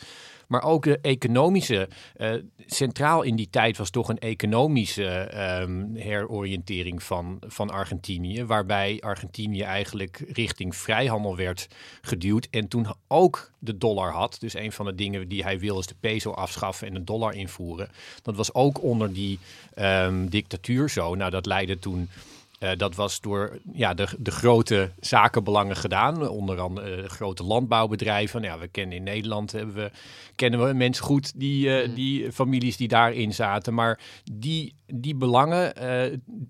Maar ook de economische, uh, centraal in die tijd was toch een economische um, heroriëntering van, van Argentinië. Waarbij Argentinië eigenlijk richting vrijhandel werd geduwd. En toen ook de dollar had. Dus een van de dingen die hij wil is de peso afschaffen en de dollar invoeren. Dat was ook onder die um, dictatuur zo. Nou, dat leidde toen dat was door ja, de, de grote zakenbelangen gedaan, onder andere uh, grote landbouwbedrijven. Nou, ja, we kennen in Nederland hebben we, kennen we mensen goed, die, uh, mm. die families die daarin zaten. Maar die, die belangen,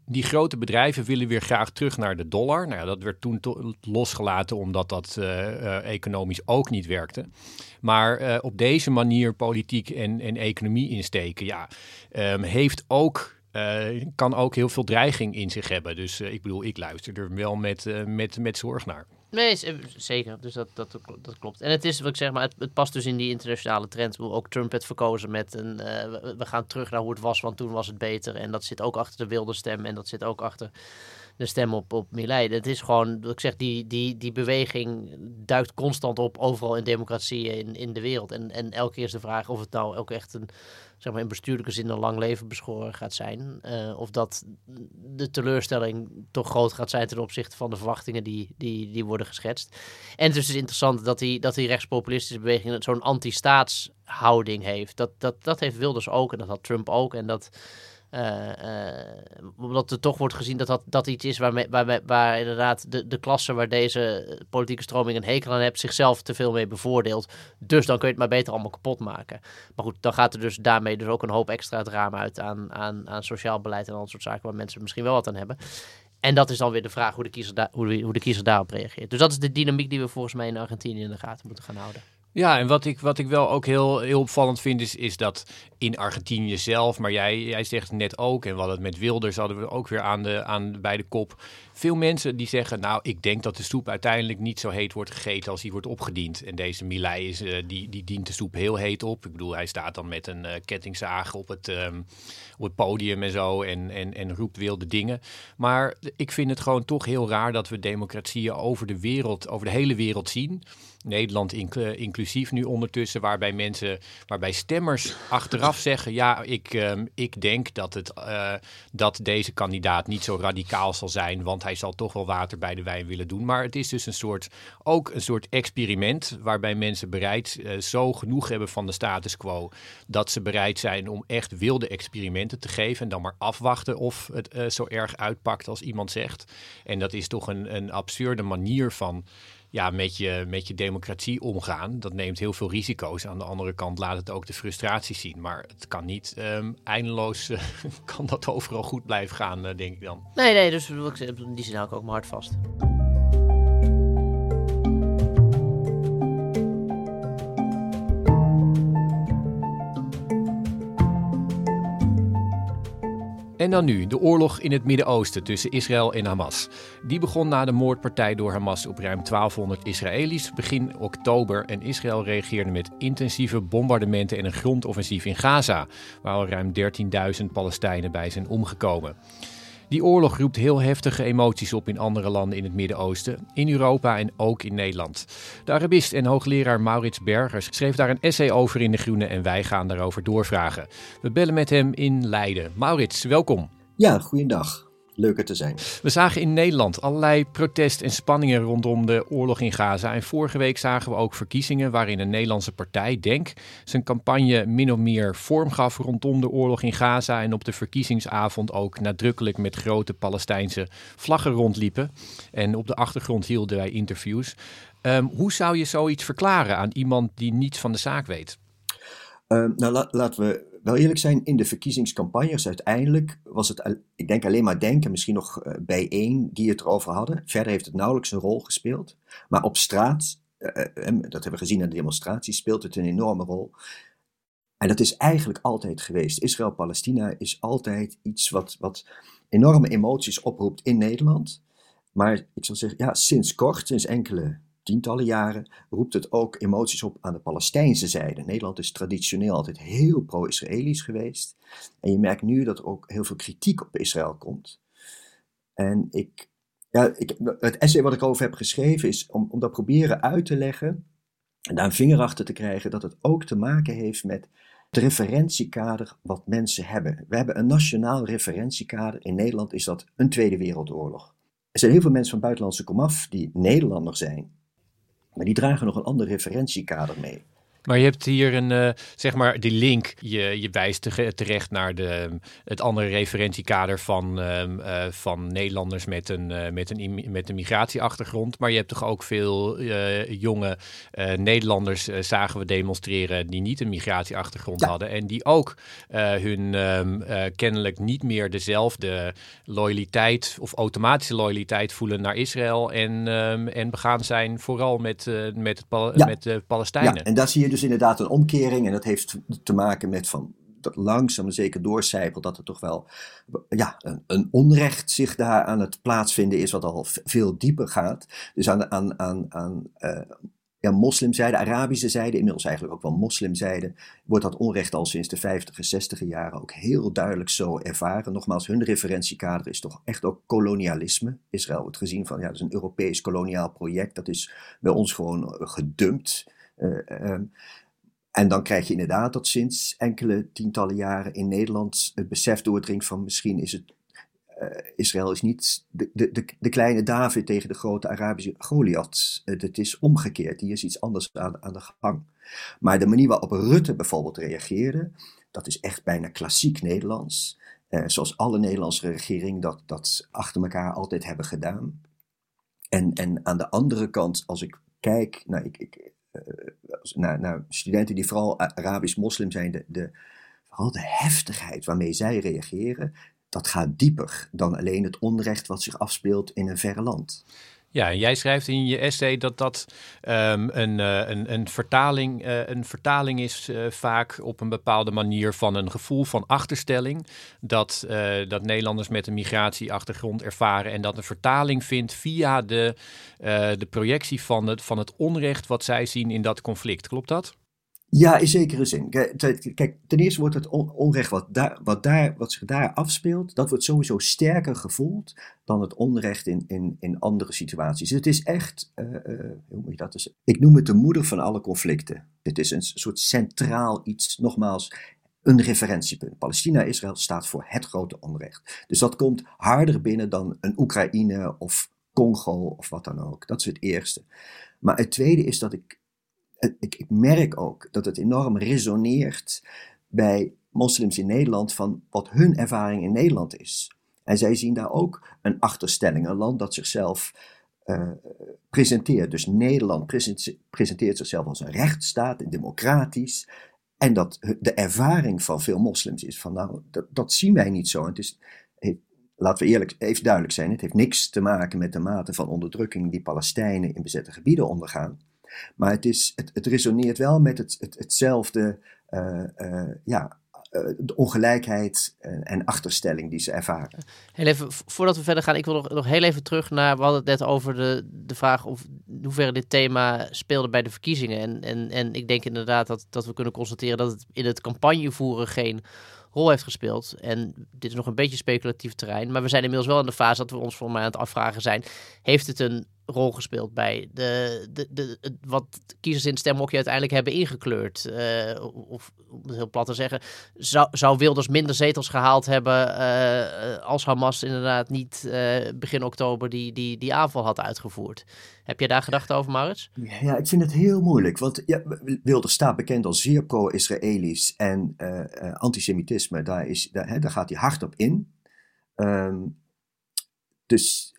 die grote bedrijven willen weer graag terug naar de dollar. Nou ja, dat werd toen losgelaten omdat dat economisch ook niet werkte. Maar op deze manier politiek en, en economie insteken, ja, um, heeft ook uh, kan ook heel veel dreiging in zich hebben. Dus uh, ik bedoel, ik luister er wel met, uh, met, met zorg naar. Nee, zeker. Dus dat, dat, dat klopt. En het is wat ik zeg, maar het, het past dus in die internationale trend. Ook Trump het verkozen met een. we gaan terug naar hoe het was, want toen was het beter. En dat zit ook achter de wilde stem. En dat zit ook achter de stem op, op Milei. Het is gewoon, ik zeg, die, die, die beweging duikt constant op overal in democratieën in, in de wereld. En, en elke keer is de vraag of het nou ook echt een, zeg maar in bestuurlijke zin een lang leven beschoren gaat zijn. Uh, of dat de teleurstelling toch groot gaat zijn ten opzichte van de verwachtingen die, die, die worden geschetst. En het is dus interessant dat die, dat die rechtspopulistische beweging zo'n anti-staatshouding heeft. Dat, dat, dat heeft Wilders ook en dat had Trump ook. En dat omdat er toch wordt gezien dat dat, iets is waarmee, waar, waar inderdaad de, de klasse waar deze politieke stroming een hekel aan hebt, zichzelf te veel mee bevoordeelt. Dus dan kun je het maar beter allemaal kapot maken. Maar goed, dan gaat er dus daarmee dus ook een hoop extra drama uit aan, aan, aan sociaal beleid en al dat soort zaken waar mensen misschien wel wat aan hebben. En dat is dan weer de vraag hoe de, kiezer hoe, de, hoe de kiezer daarop reageert. Dus dat is de dynamiek die we volgens mij in Argentinië in de gaten moeten gaan houden. Ja, en wat ik, wat ik wel ook heel, heel opvallend vind, is, is dat in Argentinië zelf, maar jij, jij zegt net ook, en wat het met Wilders hadden we ook weer aan de, aan, bij de kop. Veel mensen die zeggen, nou, ik denk dat de soep uiteindelijk niet zo heet wordt gegeten als die wordt opgediend. En deze Milei is, uh, die, die dient de soep heel heet op. Ik bedoel, hij staat dan met een uh, kettingzaag op het, um, op het podium en zo en, en, en roept wilde dingen. Maar ik vind het gewoon toch heel raar dat we democratieën over de wereld, over de hele wereld zien. Nederland inclusief nu ondertussen, waarbij mensen, waarbij stemmers achteraf zeggen: ja, ik, um, ik denk dat, het, uh, dat deze kandidaat niet zo radicaal zal zijn, want hij zal toch wel water bij de wijn willen doen. Maar het is dus een soort, ook een soort experiment waarbij mensen bereid uh, zo genoeg hebben van de status quo dat ze bereid zijn om echt wilde experimenten te geven en dan maar afwachten of het zo erg uitpakt als iemand zegt. En dat is toch een, een absurde manier van ja, met, je, met je democratie omgaan. Dat neemt heel veel risico's. Aan de andere kant laat het ook de frustratie zien. Maar het kan niet um, eindeloos, kan dat overal goed blijven gaan, uh, denk ik dan. Nee, nee, dus die zin hou ik ook mijn hart vast. En dan nu, de oorlog in het Midden-Oosten tussen Israël en Hamas. Die begon na de moordpartij door Hamas op ruim 1200 Israëli's begin oktober. En Israël reageerde met intensieve bombardementen en een grondoffensief in Gaza, waar al ruim 13.000 Palestijnen bij zijn omgekomen. Die oorlog roept heel heftige emoties op in andere landen in het Midden-Oosten, in Europa en ook in Nederland. De Arabist en hoogleraar Maurits Bergers schreef daar een essay over in De Groene en wij gaan daarover doorvragen. We bellen met hem in Leiden. Maurits, welkom. Ja, goeiedag leuker te zijn. We zagen in Nederland allerlei protest en spanningen rondom de oorlog in Gaza. En vorige week zagen we ook verkiezingen waarin een Nederlandse partij, Denk, zijn campagne min of meer vorm gaf rondom de oorlog in Gaza. En op de verkiezingsavond ook nadrukkelijk met grote Palestijnse vlaggen rondliepen. En op de achtergrond hielden wij interviews. Um, hoe zou je zoiets verklaren aan iemand die niets van de zaak weet? Um, nou, la laten we wel eerlijk zijn, in de verkiezingscampagnes uiteindelijk was het, ik denk alleen maar denken, misschien nog uh, bij één die het erover hadden. Verder heeft het nauwelijks een rol gespeeld. Maar op straat, uh, dat hebben we gezien aan de demonstraties, speelt het een enorme rol. En dat is eigenlijk altijd geweest. Israël-Palestina is altijd iets wat, wat enorme emoties oproept in Nederland. Maar ik zal zeggen, ja, sinds kort, sinds enkele tientallen jaren roept het ook emoties op aan de Palestijnse zijde. Nederland is traditioneel altijd heel pro-Israëlisch geweest. En je merkt nu dat er ook heel veel kritiek op Israël komt. En ik, ja, ik, het essay wat ik over heb geschreven is om, om dat proberen uit te leggen en daar een vinger achter te krijgen dat het ook te maken heeft met het referentiekader wat mensen hebben. We hebben een nationaal referentiekader. In Nederland is dat een Tweede Wereldoorlog. Er zijn heel veel mensen van buitenlandse komaf die Nederlander zijn, maar die dragen nog een ander referentiekader mee. Maar je hebt hier een, uh, zeg maar, die link. Je, je wijst terecht naar de, het andere referentiekader van, uh, van Nederlanders met een, uh, met, een, met een migratieachtergrond. Maar je hebt toch ook veel jonge Nederlanders, zagen we demonstreren, die niet een migratieachtergrond ja. hadden. En die ook hun ehm, kennelijk niet meer dezelfde loyaliteit of automatische loyaliteit voelen naar Israël. En, um, en begaan zijn vooral met, met, het ja. met de Palestijnen. Ja, en daar zie je dus inderdaad een omkering. En dat heeft te maken met van dat langzaam en zeker doorcijpelt dat er toch wel ja, een, een, onrecht zich daar aan het plaatsvinden is, wat al veel dieper gaat. Dus aan, aan, aan, aan uh, ja, moslimzijde, Arabische zijde, inmiddels eigenlijk ook wel moslimzijde, wordt dat onrecht al sinds de 50 en 60 jaren ook heel duidelijk zo ervaren. Nogmaals, hun referentiekader is toch echt ook kolonialisme. Israël wordt gezien van, ja, dat is een Europees koloniaal project, dat is bij ons gewoon gedumpt. Uh, en dan krijg je inderdaad dat sinds enkele tientallen jaren in Nederland het besef doordringt van misschien is het uh, Israël is niet de, de, de, kleine David tegen de grote Arabische Goliath. Uh, het is omgekeerd. Hier is iets anders aan, aan de gang. Maar de manier waarop Rutte bijvoorbeeld reageerde, dat is echt bijna klassiek Nederlands. Zoals alle Nederlandse regeringen dat, dat achter elkaar altijd hebben gedaan. En, en aan de andere kant, als ik kijk naar, ik, ik, naar, naar studenten die vooral Arabisch-moslim zijn, de, de, vooral de heftigheid waarmee zij reageren, dat gaat dieper dan alleen het onrecht wat zich afspeelt in een verre land. Ja, en jij schrijft in je essay dat dat um, een, uh, een, een, vertaling, uh, een vertaling is uh, vaak op een bepaalde manier van een gevoel van achterstelling. Dat, dat Nederlanders met een migratieachtergrond ervaren en dat een vertaling vindt via de, de projectie van het, van het onrecht wat zij zien in dat conflict. Klopt dat? Ja, in zekere zin. Kijk, ten eerste wordt het onrecht wat, daar, wat, daar, wat zich daar afspeelt, dat wordt sowieso sterker gevoeld dan het onrecht in, in, in andere situaties. Het is echt, uh, uh, hoe moet je dat dus? Ik noem het de moeder van alle conflicten. Het is een soort centraal iets, nogmaals, een referentiepunt. Palestina-Israël staat voor het grote onrecht. Dus dat komt harder binnen dan een Oekraïne of Congo of wat dan ook. Dat is het eerste. Maar het tweede is dat ik ik, ik merk ook dat het enorm resoneert bij moslims in Nederland van wat hun ervaring in Nederland is. En zij zien daar ook een achterstelling, een land dat zichzelf uh, presenteert. Dus Nederland presenteert zichzelf als een rechtsstaat, democratisch. En dat de ervaring van veel moslims is van, nou, dat, dat zien wij niet zo. Het is, laten we eerlijk, even duidelijk zijn, het heeft niks te maken met de mate van onderdrukking die Palestijnen in bezette gebieden ondergaan. Maar het, is, het, het resoneert wel met het, het, hetzelfde, uh, uh, ja, uh, de ongelijkheid en achterstelling die ze ervaren. Heel even, voordat we verder gaan, ik wil nog, nog heel even terug naar, we hadden het net over de, de vraag of hoeverre dit thema speelde bij de verkiezingen. En, en, en ik denk inderdaad dat, dat we kunnen constateren dat het in het campagnevoeren geen rol heeft gespeeld. En dit is nog een beetje speculatief terrein. Maar we zijn inmiddels wel in de fase dat we ons voor mij aan het afvragen zijn. Heeft het een rol gespeeld bij de, de, de, wat kiezers in het stemhokje uiteindelijk hebben ingekleurd. Uh, of om heel plat te zeggen, zou, zou Wilders minder zetels gehaald hebben uh, als Hamas inderdaad niet uh, begin oktober die, die, die aanval had uitgevoerd. Heb je daar gedachten over, Maurits? Ja, ik vind het heel moeilijk. Want ja, Wilders staat bekend als zeer pro-Israëlisch en antisemitisme. Daar, is, daar, hè, daar gaat hij hard op in. Um, dus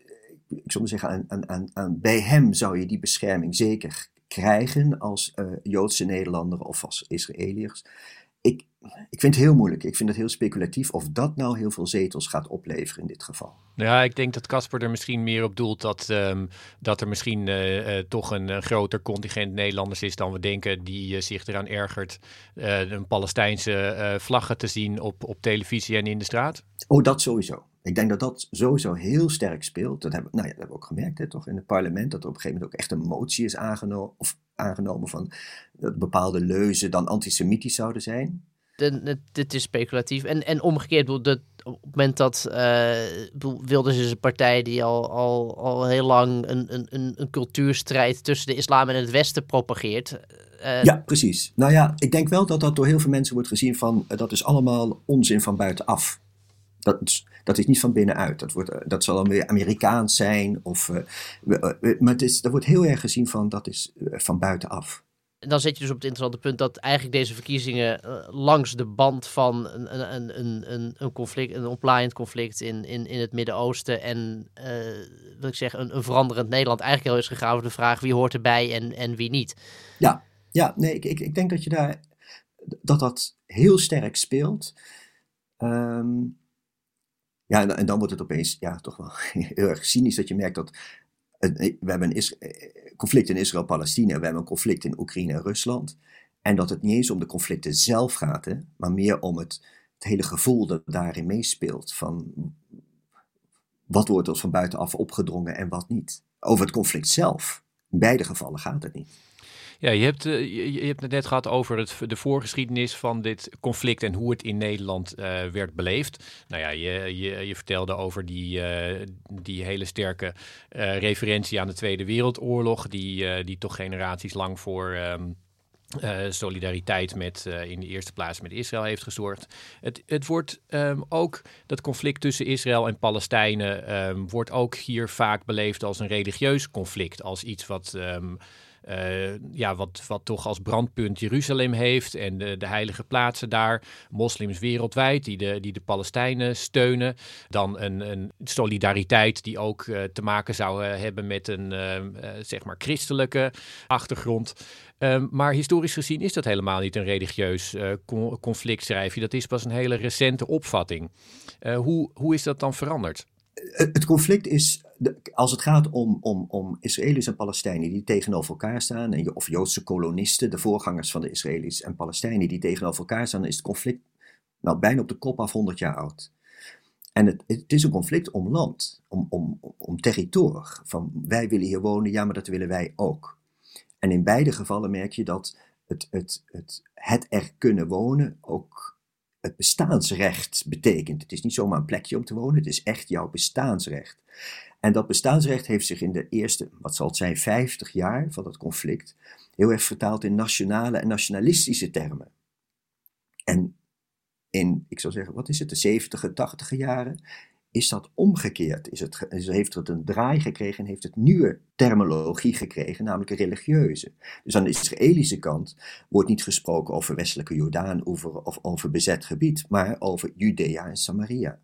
ik zou maar zeggen, aan, aan, aan, bij hem zou je die bescherming zeker krijgen als uh, Joodse Nederlander of als Israëliërs. Ik, ik vind het heel moeilijk. Ik vind het heel speculatief of dat nou heel veel zetels gaat opleveren in dit geval. Ja, ik denk dat Casper er misschien meer op doelt dat, um, dat er misschien uh, uh, toch een, groter contingent Nederlanders is dan we denken, die uh, zich eraan ergert een Palestijnse vlaggen te zien op, op televisie en in de straat. Oh, dat sowieso. Ik denk dat dat sowieso heel sterk speelt. Dat hebben, nou ja, dat hebben we ook gemerkt hè, toch in het parlement, dat er op een gegeven moment ook echt een motie is aangenomen, of aangenomen van dat bepaalde leuzen dan antisemitisch zouden zijn. Dit is speculatief. En, en omgekeerd, op het moment dat uh, Wilders is een partij die al, al, al heel lang een, een, een cultuurstrijd tussen de islam en het Westen propageert. Uh, ja, precies. Nou ja, ik denk wel dat dat door heel veel mensen wordt gezien van dat is allemaal onzin van buitenaf. Dat is, dat is niet van binnenuit. Dat, wordt, dat zal dan weer Amerikaans zijn. Of, maar het is, dat wordt heel erg gezien van dat is van buitenaf dan zit je dus op het interessante punt dat eigenlijk deze verkiezingen uh, langs de band van een, een, een, een, een conflict, een oplaaiend conflict in, in, in het Midden-Oosten en uh, wil ik zeggen, een, een veranderend Nederland eigenlijk heel is gegaan over de vraag wie hoort erbij en, en wie niet. Ja, ja nee, ik, ik, ik denk dat je daar dat dat heel sterk speelt. Um, ja, en, en, dan wordt het opeens ja, toch wel heel erg cynisch dat je merkt dat we hebben een eh, conflict in Israël-Palestina, we hebben een conflict in Oekraïne en Rusland. En dat het niet eens om de conflicten zelf gaat, hè, maar meer om het, het hele gevoel dat daarin meespeelt. Van wat wordt ons van buitenaf opgedrongen en wat niet. Over het conflict zelf. In beide gevallen gaat het niet. Ja, je hebt, je, je, hebt het net gehad over het, de voorgeschiedenis van dit conflict en hoe het in Nederland werd beleefd. Nou ja, je, je, je vertelde over die, die hele sterke referentie aan de Tweede Wereldoorlog, die, die toch generaties lang voor. Ehm, solidariteit met, in de eerste plaats met Israël heeft gezorgd. Het, het wordt um, ook, dat conflict tussen Israël en Palestijnen, um, wordt ook hier vaak beleefd als een religieus conflict. Als iets wat ja, wat, wat toch als brandpunt Jeruzalem heeft en de, de heilige plaatsen daar. Moslims wereldwijd die de, die de Palestijnen steunen. Dan een, een solidariteit die ook uh, te maken zou hebben met een zeg maar christelijke achtergrond. Um, maar historisch gezien is dat helemaal niet een religieus conflict, schrijf je. Dat is pas een hele recente opvatting. hoe, hoe is dat dan veranderd? Het conflict is als het gaat om, om, om Israëli's en Palestijnen die tegenover elkaar staan, en, of Joodse kolonisten, de voorgangers van de Israëli's en Palestijnen die tegenover elkaar staan, is het conflict nou, bijna op de kop af 100 jaar oud. En het, het is een conflict om land, om, om, om territorie. Van wij willen hier wonen, ja, maar dat willen wij ook. En in beide gevallen merk je dat het, het, het, het er kunnen wonen ook het bestaansrecht betekent. Het is niet zomaar een plekje om te wonen, het is echt jouw bestaansrecht. En dat bestaansrecht heeft zich in de eerste, wat zal het zijn, 50 jaar van dat conflict, heel erg vertaald in nationale en nationalistische termen. En in, ik zou zeggen, wat is het, de 70 80 jaren, is dat omgekeerd. Is het, heeft het een draai gekregen en heeft het nieuwe terminologie gekregen, namelijk religieuze. Dus aan de Israëlische kant wordt niet gesproken over westelijke Jordaan of over bezet gebied, maar over Judea en Samaria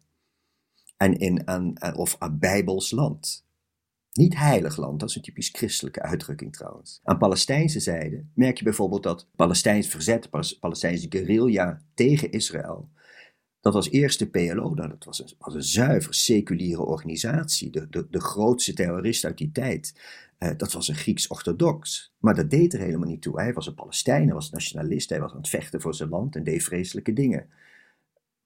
en in een, of een bijbels land. Niet heilig land, dat is een typisch christelijke uitdrukking trouwens. Aan Palestijnse zijde merk je bijvoorbeeld dat Palestijns verzet, Palestijnse guerrilla tegen Israël, dat was eerst de PLO, nou, dat was een, was een zuiver seculiere organisatie, de, de, de grootste terrorist uit die tijd. Uh, dat was een Grieks-orthodox. Maar dat deed er helemaal niet toe. Hij was een Palestijn, hij was nationalist, hij was aan het vechten voor zijn land en deed vreselijke dingen.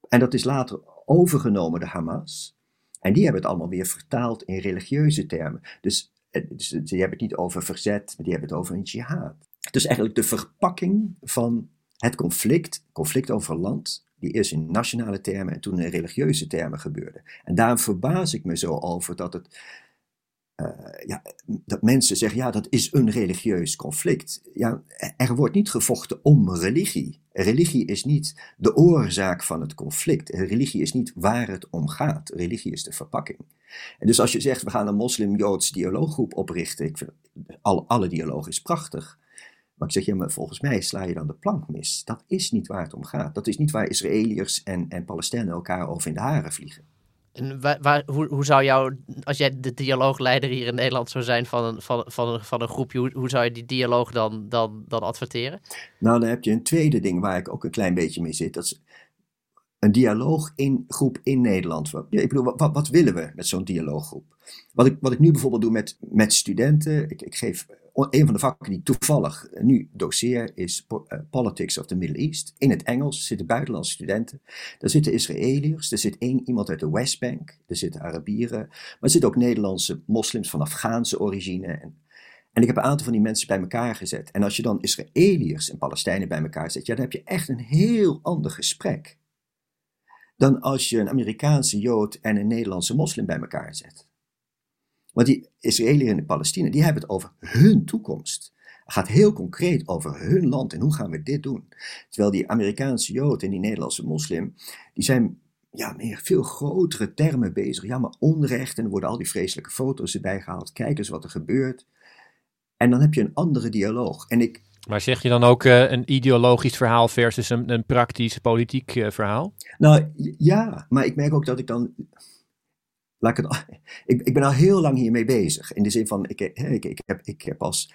En dat is later overgenomen, de Hamas. En die hebben het allemaal weer vertaald in religieuze termen. Dus, eh, dus die hebben het niet over verzet, maar die hebben het over een jihad. Dus eigenlijk de verpakking van het conflict, conflict over land, die eerst in nationale termen en toen in religieuze termen gebeurde. En daarom verbaas ik me zo over dat het uh, ja, dat mensen zeggen, ja, dat is een religieus conflict. Ja, er wordt niet gevochten om religie. Religie is niet de oorzaak van het conflict. Religie is niet waar het om gaat. Religie is de verpakking. En dus als je zegt, we gaan een moslim-joods dialooggroep oprichten, ik vind alle dialoog is prachtig. Maar ik zeg, ja, maar volgens mij sla je dan de plank mis. Dat is niet waar het om gaat. Dat is niet waar Israëliërs en, en Palestijnen elkaar over in de haren vliegen. En waar, hoe, hoe zou jou, als jij de dialoogleider hier in Nederland zou zijn van een, van, van een, van een groepje, hoe, hoe zou je die dialoog dan, dan, dan adverteren? Nou, dan heb je een tweede ding waar ik ook een klein beetje mee zit. Dat is een dialooggroep in Nederland. Ik bedoel, wat, wat willen we met zo'n dialooggroep? Wat ik, wat ik nu bijvoorbeeld doe met, met studenten, ik, ik geef een van de vakken die toevallig nu doseer is eh, Politics of the Middle East. In het Engels zitten buitenlandse studenten. Daar zitten Israëliërs, er zit één iemand uit de Westbank, er zitten Arabieren, maar er zitten ook Nederlandse moslims van Afghaanse origine. En, en ik heb een aantal van die mensen bij elkaar gezet. En als je dan Israëliërs en Palestijnen bij elkaar zet, ja, dan heb je echt een heel ander gesprek. Dan als je een Amerikaanse Jood en een Nederlandse moslim bij elkaar zet. Want die Israëliërs en de Palestinen, die hebben het over hun toekomst. Het gaat heel concreet over hun land en hoe gaan we dit doen. Terwijl die Amerikaanse Jood en die Nederlandse moslim, die zijn ja, meer veel grotere termen bezig. Ja, maar onrecht en er worden al die vreselijke foto's erbij gehaald. Kijk eens wat er gebeurt. En dan heb je een andere dialoog. En ik, maar zeg je dan ook uh, een ideologisch verhaal versus een, een praktisch politiek uh, verhaal? Nou ja, maar ik merk ook dat ik dan Laat ik, ik, ben al heel lang hiermee bezig. In de zin van, ik, ik, heb, ik heb als.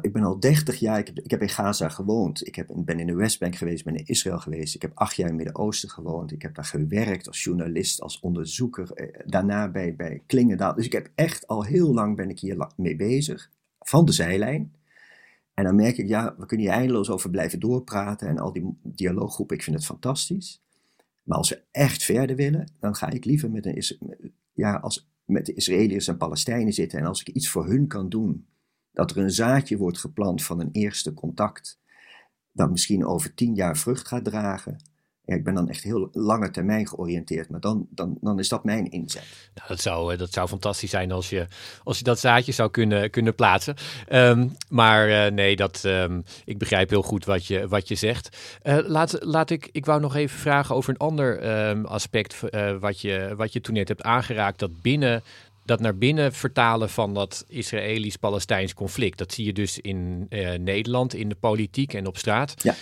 Ik ben al 30 jaar, ik heb, ik heb in Gaza gewoond. Ik heb, ben in de Westbank geweest, ben in Israël geweest. Ik heb acht jaar in het Midden-Oosten gewoond. Ik heb daar gewerkt als journalist, als onderzoeker. Eh, daarna bij, bij Klingendaal. Dus ik heb echt al heel lang ben ik hier mee bezig. Van de zijlijn. En dan merk ik, ja, we kunnen hier eindeloos over blijven doorpraten. En al die dialooggroepen, ik vind het fantastisch. Maar als we echt verder willen, dan ga ik liever met, een, ja, als, met de Israëliërs en Palestijnen zitten. En als ik iets voor hun kan doen, dat er een zaadje wordt geplant van een eerste contact, dat misschien over tien jaar vrucht gaat dragen. Ja, ik ben dan echt heel lange termijn georiënteerd, maar dan, dan, dan is dat mijn inzet. Dat, zou, eh, dat zou fantastisch zijn als je, als je dat zaadje zou kunnen, kunnen plaatsen. Ehm, maar uh, nee, dat, um, ik begrijp heel goed wat je, wat je zegt. Uh, laat, laat ik, ik wou nog even vragen over een ander um, aspect wat, je, wat je toen net hebt aangeraakt. Dat binnen dat naar binnen vertalen van dat Israëlisch-Palestijns conflict. Dat zie je dus in uh, Nederland, in de politiek en op straat. Ja.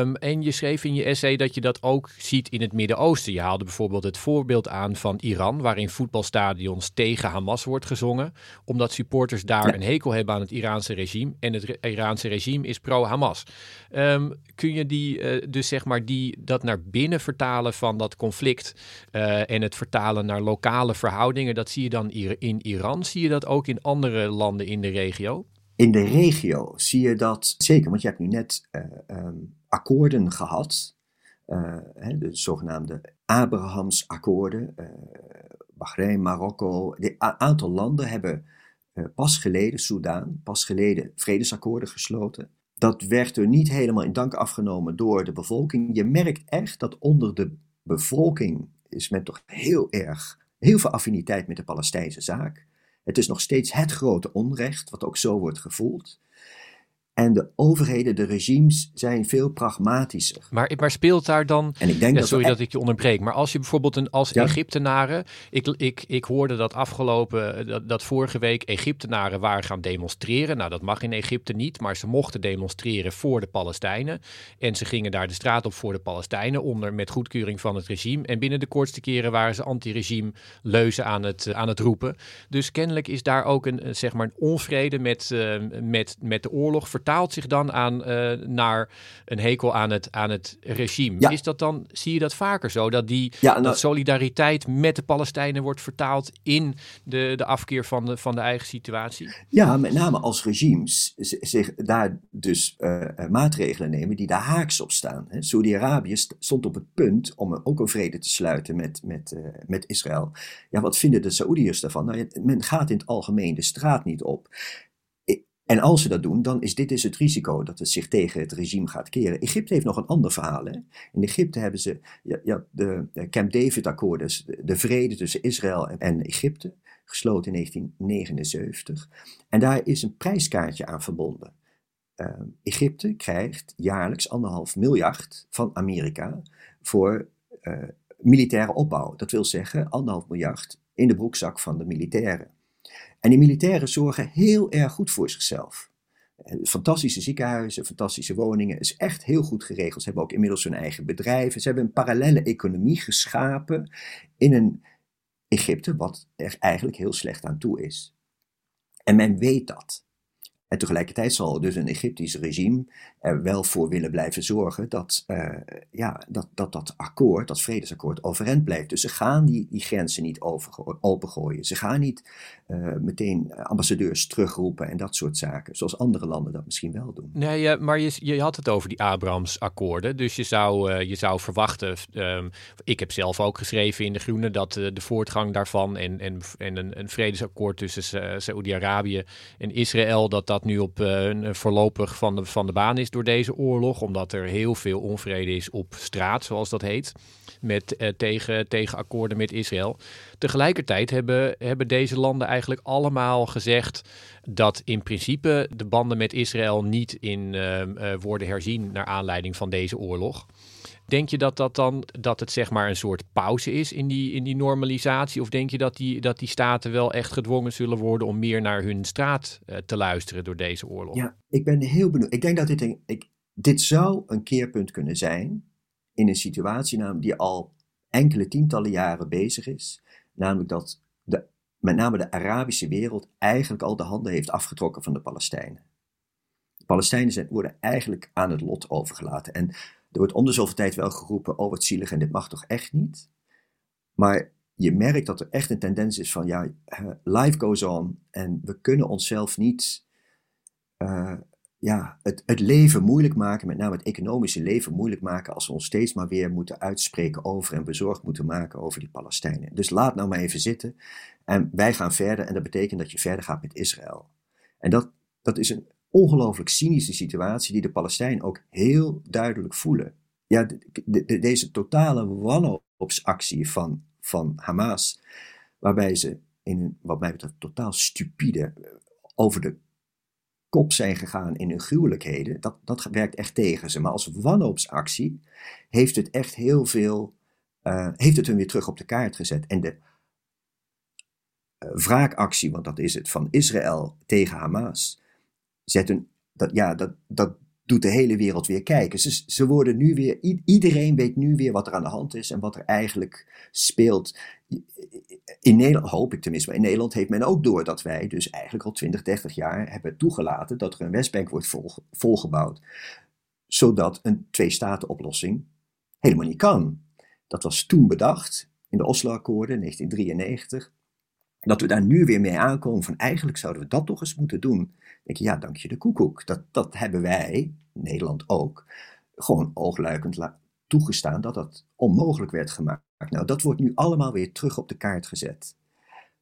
Um, en je schreef in je essay dat je dat ook ziet in het Midden-Oosten. Je haalde bijvoorbeeld het voorbeeld aan van Iran, waarin voetbalstadions tegen Hamas wordt gezongen, omdat supporters daar ja. een hekel hebben aan het Iraanse regime. En het Iraanse regime is pro-Hamas. Um, kun je die, uh, dus zeg maar, die, dat naar binnen vertalen van dat conflict uh, en het vertalen naar lokale verhoudingen, dat zie je dan hier in Iran? Zie je dat ook in andere landen in de regio? In de regio zie je dat zeker, want je hebt nu net uh, um, akkoorden gehad, hè, de zogenaamde Abrahamsakkoorden. Uh, Bahrein, Marokko, een aantal landen hebben pas geleden, Soudaan, pas geleden vredesakkoorden gesloten. Dat werd er niet helemaal in dank afgenomen door de bevolking. Je merkt echt dat onder de bevolking is men toch heel erg heel veel affiniteit met de Palestijnse zaak. Het is nog steeds het grote onrecht, wat ook zo wordt gevoeld. En de overheden, de regimes, zijn veel pragmatischer. Maar, maar speelt daar dan. En ik denk ja, dat sorry dat ik je onderbreek. Maar als je bijvoorbeeld een, als Ja. Egyptenaren. Ik, ik, ik hoorde dat afgelopen. Dat, dat vorige week Egyptenaren waren gaan demonstreren. Nou, dat mag in Egypte niet. Maar ze mochten demonstreren voor de Palestijnen. En ze gingen daar de straat op voor de Palestijnen. Onder met goedkeuring van het regime. En binnen de kortste keren waren ze anti-regime leuzen aan het, aan het roepen. Dus kennelijk is daar ook een, een, zeg maar een onvrede met, eh, met, met de oorlog. Vertaalt zich dan aan, eh, naar een hekel aan het, aan het regime. Ja. Is dat dan, zie je dat vaker zo? Dat die Ja, nou- dat solidariteit met de Palestijnen wordt vertaald in de, de afkeer van de, van de eigen situatie? Ja, met name als regimes zich daar dus eh, eh, maatregelen nemen die daar haaks op staan. Saudi-Arabië st- stond op het punt om ook een vrede te sluiten met, met, met Israël. Ja, wat vinden de Saoediërs daarvan? Nou, men gaat in het algemeen de straat niet op. En als ze dat doen, dan is dit is het risico dat het zich tegen het regime gaat keren. Egypte heeft nog een ander verhaal. Hè? In Egypte hebben ze ja, de, Camp David-akkoorden, dus de, de vrede tussen Israël en, Egypte, gesloten in 1979. En daar is een prijskaartje aan verbonden. Uh, Egypte krijgt jaarlijks anderhalf miljard van Amerika voor uh, militaire opbouw. Dat wil zeggen anderhalf miljard in de broekzak van de militairen. En die militairen zorgen heel erg goed voor zichzelf. Fantastische ziekenhuizen, fantastische woningen. is echt heel goed geregeld. Ze hebben ook inmiddels hun eigen bedrijven. Ze hebben een parallele economie geschapen in een Egypte wat er eigenlijk heel slecht aan toe is. En men weet dat. En tegelijkertijd zal dus een Egyptisch regime er wel voor willen blijven zorgen dat uh, ja, dat, dat, dat akkoord, dat vredesakkoord, overeind blijft. Dus ze gaan die, die grenzen niet opengooien. Ze gaan niet uh, meteen ambassadeurs terugroepen en dat soort zaken, zoals andere landen dat misschien wel doen. Nee, maar je, je had het over die Abrams-akkoorden. Dus je zou, uh, je zou verwachten, um, ik heb zelf ook geschreven in De Groene, dat de voortgang daarvan en, en, en een, een vredesakkoord tussen Saoedi-Arabië en Israël, dat dat nu op een voorlopig van de, van de baan is door deze oorlog, omdat er heel veel onvrede is op straat, zoals dat heet, met, uh, tegen, tegen akkoorden met Israël. Tegelijkertijd hebben, hebben deze landen eigenlijk allemaal gezegd dat in principe de banden met Israël niet in uh, uh, worden herzien naar aanleiding van deze oorlog. Denk je dat, dat, dan, dat het zeg maar een soort pauze is in die, in die normalisatie? Of denk je dat die, dat die staten wel echt gedwongen zullen worden om meer naar hun straat uh, te luisteren door deze oorlog? Ja, ik ben heel benieuwd. Ik denk dat dit, een, ik, dit zou een keerpunt kunnen zijn in een situatie die al enkele tientallen jaren bezig is. Namelijk dat de, met name de Arabische wereld eigenlijk al de handen heeft afgetrokken van de Palestijnen. De Palestijnen zijn, worden eigenlijk aan het lot overgelaten. En er wordt om zoveel tijd wel geroepen, oh wat zielig en dit mag toch echt niet? Maar je merkt dat er echt een tendens is van, ja, life goes on en we kunnen onszelf niet uh, ja, het, het leven moeilijk maken, met name het economische leven moeilijk maken, als we ons steeds maar weer moeten uitspreken over en bezorgd moeten maken over die Palestijnen. Dus laat nou maar even zitten en wij gaan verder en dat betekent dat je verder gaat met Israël. En dat, dat is een ongelooflijk cynische situatie die de Palestijnen ook heel duidelijk voelen. Ja, deze totale wanhoopsactie van, van Hamas, waarbij ze in een, wat mij betreft, totaal stupide over de kop zijn gegaan in hun gruwelijkheden, dat, dat werkt echt tegen ze. Maar als wanhoopsactie heeft het echt heel veel, uh, heeft het hun weer terug op de kaart gezet. En de uh, wraakactie, want dat is het, van Israël tegen Hamas, zet een, dat, ja, dat, dat doet de hele wereld weer kijken. Ze, ze worden nu weer, iedereen weet nu weer wat er aan de hand is en wat er eigenlijk speelt. In Nederland, hoop ik tenminste, in Nederland heeft men ook door dat wij dus eigenlijk al 20, 30 jaar hebben toegelaten dat er een Westbank wordt vol, volgebouwd. Zodat een twee-staten-oplossing helemaal niet kan. Dat was toen bedacht in de Oslo-akkoorden 1993 dat we daar nu weer mee aankomen van eigenlijk zouden we dat toch eens moeten doen. Denk je, ja, dank je de koekoek. Dat, dat hebben wij, Nederland ook, gewoon oogluikend toegestaan dat dat onmogelijk werd gemaakt. Nou, dat wordt nu allemaal weer terug op de kaart gezet.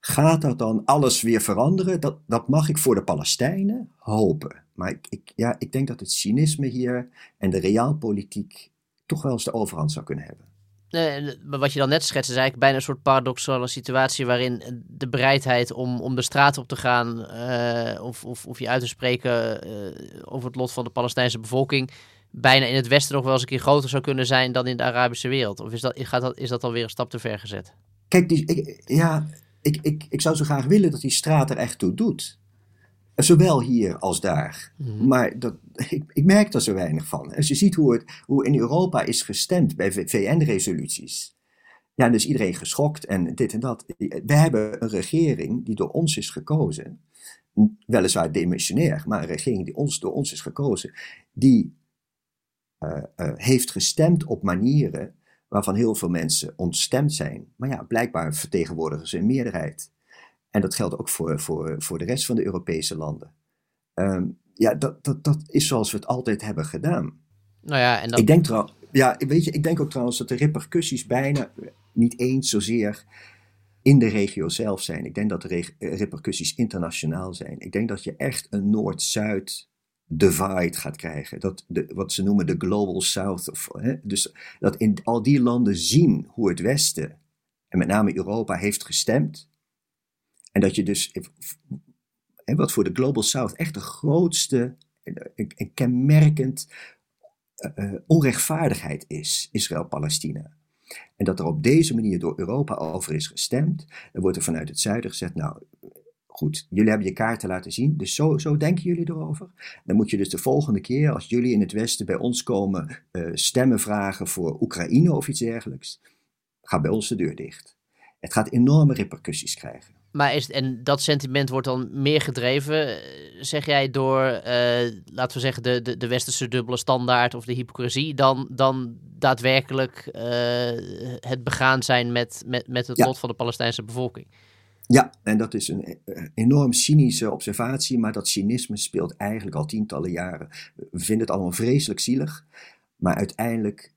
Gaat dat dan alles weer veranderen? Dat, dat mag ik voor de Palestijnen hopen. Maar ik, ik, ja, ik denk dat het cynisme hier en de realpolitiek toch wel eens de overhand zou kunnen hebben. Nee, wat je dan net schetst is eigenlijk bijna een soort paradoxale situatie waarin de bereidheid om, om de straat op te gaan uh, of, of, of je uit te spreken uh, over het lot van de Palestijnse bevolking bijna in het Westen nog wel eens een keer groter zou kunnen zijn dan in de Arabische wereld. Of is dat, gaat dat, is dat alweer een stap te ver gezet? Kijk, die, ik, ja, ik, ik, ik zou zo graag willen dat die straat er echt toe doet. Zowel hier als daar. Mhm. Maar dat, ik, ik, merk er zo weinig van. Als je ziet hoe, het, hoe in Europa is gestemd bij VN-resoluties. Ja, dus iedereen geschokt en dit en dat. We hebben een regering die door ons is gekozen. Weliswaar demissionair, maar een regering die ons, door ons is gekozen. Die uh, uh, heeft gestemd op manieren waarvan heel veel mensen ontstemd zijn. Maar ja, blijkbaar vertegenwoordigen ze een meerderheid. En dat geldt ook voor, voor, voor de rest van de Europese landen. Um, ja, dat, dat, dat is zoals we het altijd hebben gedaan. Nou ja, en. Ik denk trouwens, ja, weet je, ik denk ook trouwens dat de repercussies bijna niet eens zozeer in de regio zelf zijn. Ik denk dat de repercussies internationaal zijn. Ik denk dat je echt een Noord-Zuid divide gaat krijgen. Dat de, wat ze noemen de Global South. Of, hè, dus dat in al die landen zien hoe het Westen, en met name Europa, heeft gestemd. En dat je dus, en wat voor de Global South echt de grootste en kenmerkend uh, onrechtvaardigheid is, Israël-Palestina. En dat er op deze manier door Europa over is gestemd, dan wordt er vanuit het zuiden gezegd, nou goed, jullie hebben je kaarten laten zien, dus zo, zo denken jullie erover. Dan moet je dus de volgende keer, als jullie in het Westen bij ons komen, stemmen vragen voor Oekraïne of iets dergelijks, ga bij ons de deur dicht. Het gaat enorme repercussies krijgen. Maar is, en dat sentiment wordt dan meer gedreven, eh, zeg jij, door, uh, laten we zeggen, de, de, de westerse dubbele standaard of de hypocrisie, dan, dan daadwerkelijk uh, het begaan zijn met, met, met het lot van de Palestijnse bevolking? Ja, en dat is een enorm cynische observatie, maar dat cynisme speelt eigenlijk al tientallen jaren. We vinden het allemaal vreselijk zielig, maar uiteindelijk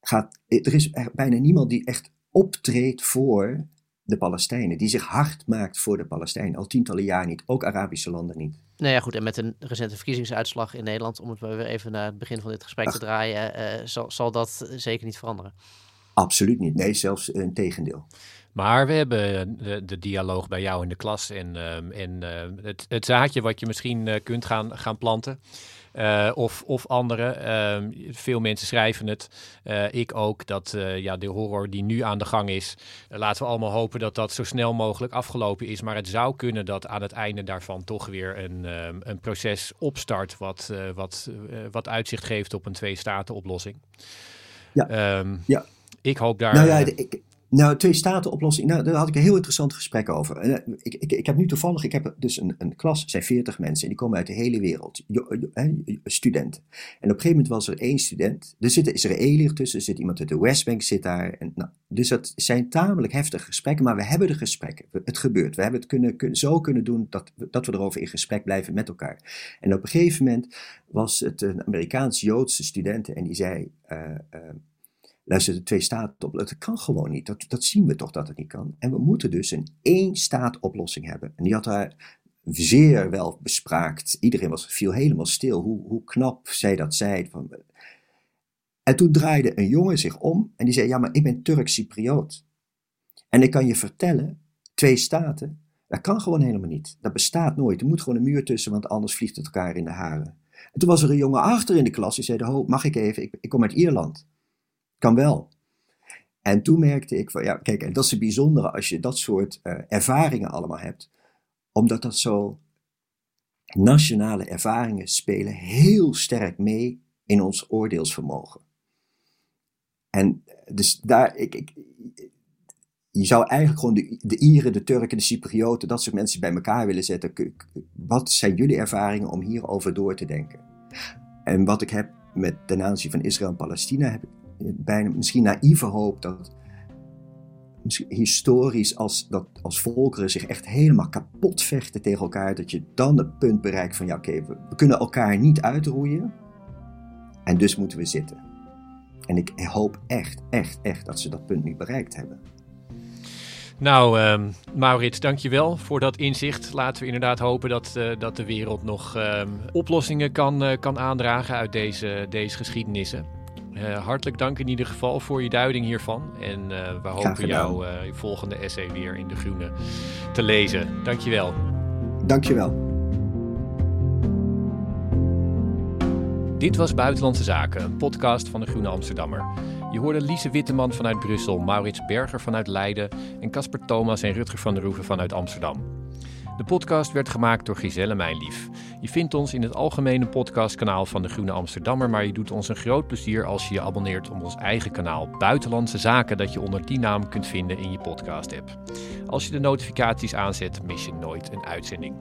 gaat, er is bijna niemand die echt optreedt voor de Palestijnen, die zich hard maakt voor de Palestijnen. Al tientallen jaar niet, ook Arabische landen niet. Nou ja, goed, en met een recente verkiezingsuitslag in Nederland, om het weer even naar het begin van dit gesprek te draaien, uh, zal, zal dat zeker niet veranderen. Absoluut niet, nee, zelfs een tegendeel. Maar we hebben de, de, dialoog bij jou in de klas en, uh, en uh, het, het, zaadje wat je misschien kunt gaan, gaan planten. Uh, of, of anderen. Uh, veel mensen schrijven het. Ik ook. Dat ja, de horror die nu aan de gang is. laten we allemaal hopen dat dat zo snel mogelijk afgelopen is. Maar het zou kunnen dat aan het einde daarvan toch weer een, ehm, een proces opstart. Wat, wat, wat uitzicht geeft op een twee-staten-oplossing. Ja. Ja. Ik hoop daar. Nou ja, ik, nou, twee-staten-oplossing, nou, daar had ik een heel interessant gesprek over. En, eh, ik, ik, ik heb nu toevallig, ik heb dus een, een klas, zijn 40 mensen, en die komen uit de hele wereld, studenten. En op een gegeven moment was er één student, er zit een Israëliër tussen, er zit iemand uit de Westbank, zit daar. En, nou, dus dat zijn tamelijk heftige gesprekken, maar we hebben de gesprekken. Het gebeurt. We hebben het kunnen, zo kunnen doen dat, dat we erover in gesprek blijven met elkaar. En op een gegeven moment was het een Amerikaans-Joodse student en die zei... Uh, uh, luister, de twee staten. Dat kan gewoon niet. Dat, dat zien we toch dat het niet kan. En we moeten dus een één staat oplossing hebben. En die had daar zeer wel bespraakt. Iedereen was, viel helemaal stil hoe, hoe knap zij dat zei. Van, en toen draaide een jongen zich om en die zei: Ja, maar ik ben Turk-Cypriot. En ik kan je vertellen, twee staten, dat kan gewoon helemaal niet. Dat bestaat nooit. Er moet gewoon een muur tussen, want anders vliegt het elkaar in de haren. En toen was er een jongen achter in de klas die zei: mag ik even? Ik kom uit Ierland. Kan wel. En toen merkte ik van ja, kijk, en dat is het bijzondere als je dat soort uh, ervaringen allemaal hebt, omdat dat zo nationale ervaringen spelen heel sterk mee in ons oordeelsvermogen. En dus daar, ik, ik, je zou eigenlijk gewoon de, de Ieren, de Turken, de Cyprioten, dat soort mensen bij elkaar willen zetten. Wat zijn jullie ervaringen om hierover door te denken? En wat ik heb met ten aanzien van Israël en Palestina, heb bijna misschien naïeve hoop dat historisch als, dat als volkeren zich echt helemaal kapot vechten tegen elkaar, dat je dan het punt bereikt van ja oké, we, kunnen elkaar niet uitroeien en dus moeten we zitten. En ik hoop echt, echt, echt dat ze dat punt nu bereikt hebben. Nou, um, Maurits, dankjewel voor dat inzicht. Laten we inderdaad hopen dat, uh, dat de wereld nog um, oplossingen kan, uh, kan aandragen uit deze, deze geschiedenissen. Uh, hartelijk dank in ieder geval voor je duiding hiervan. En we hopen jouw volgende essay weer in De Groene te lezen. Dankjewel. Dankjewel. Dit was Buitenlandse Zaken, een podcast van de Groene Amsterdammer. Je hoorde Lise Witteman vanuit Brussel, Maurits Berger vanuit Leiden en Casper Thomas en Rutger van der Roeven vanuit Amsterdam. De podcast werd gemaakt door Giselle Mijnlief. Je vindt ons in het algemene podcastkanaal van de Groene Amsterdammer, maar je doet ons een groot plezier als je je abonneert op ons eigen kanaal Buitenlandse Zaken, dat je onder die naam kunt vinden in je podcast-app. Als je de notificaties aanzet, mis je nooit een uitzending.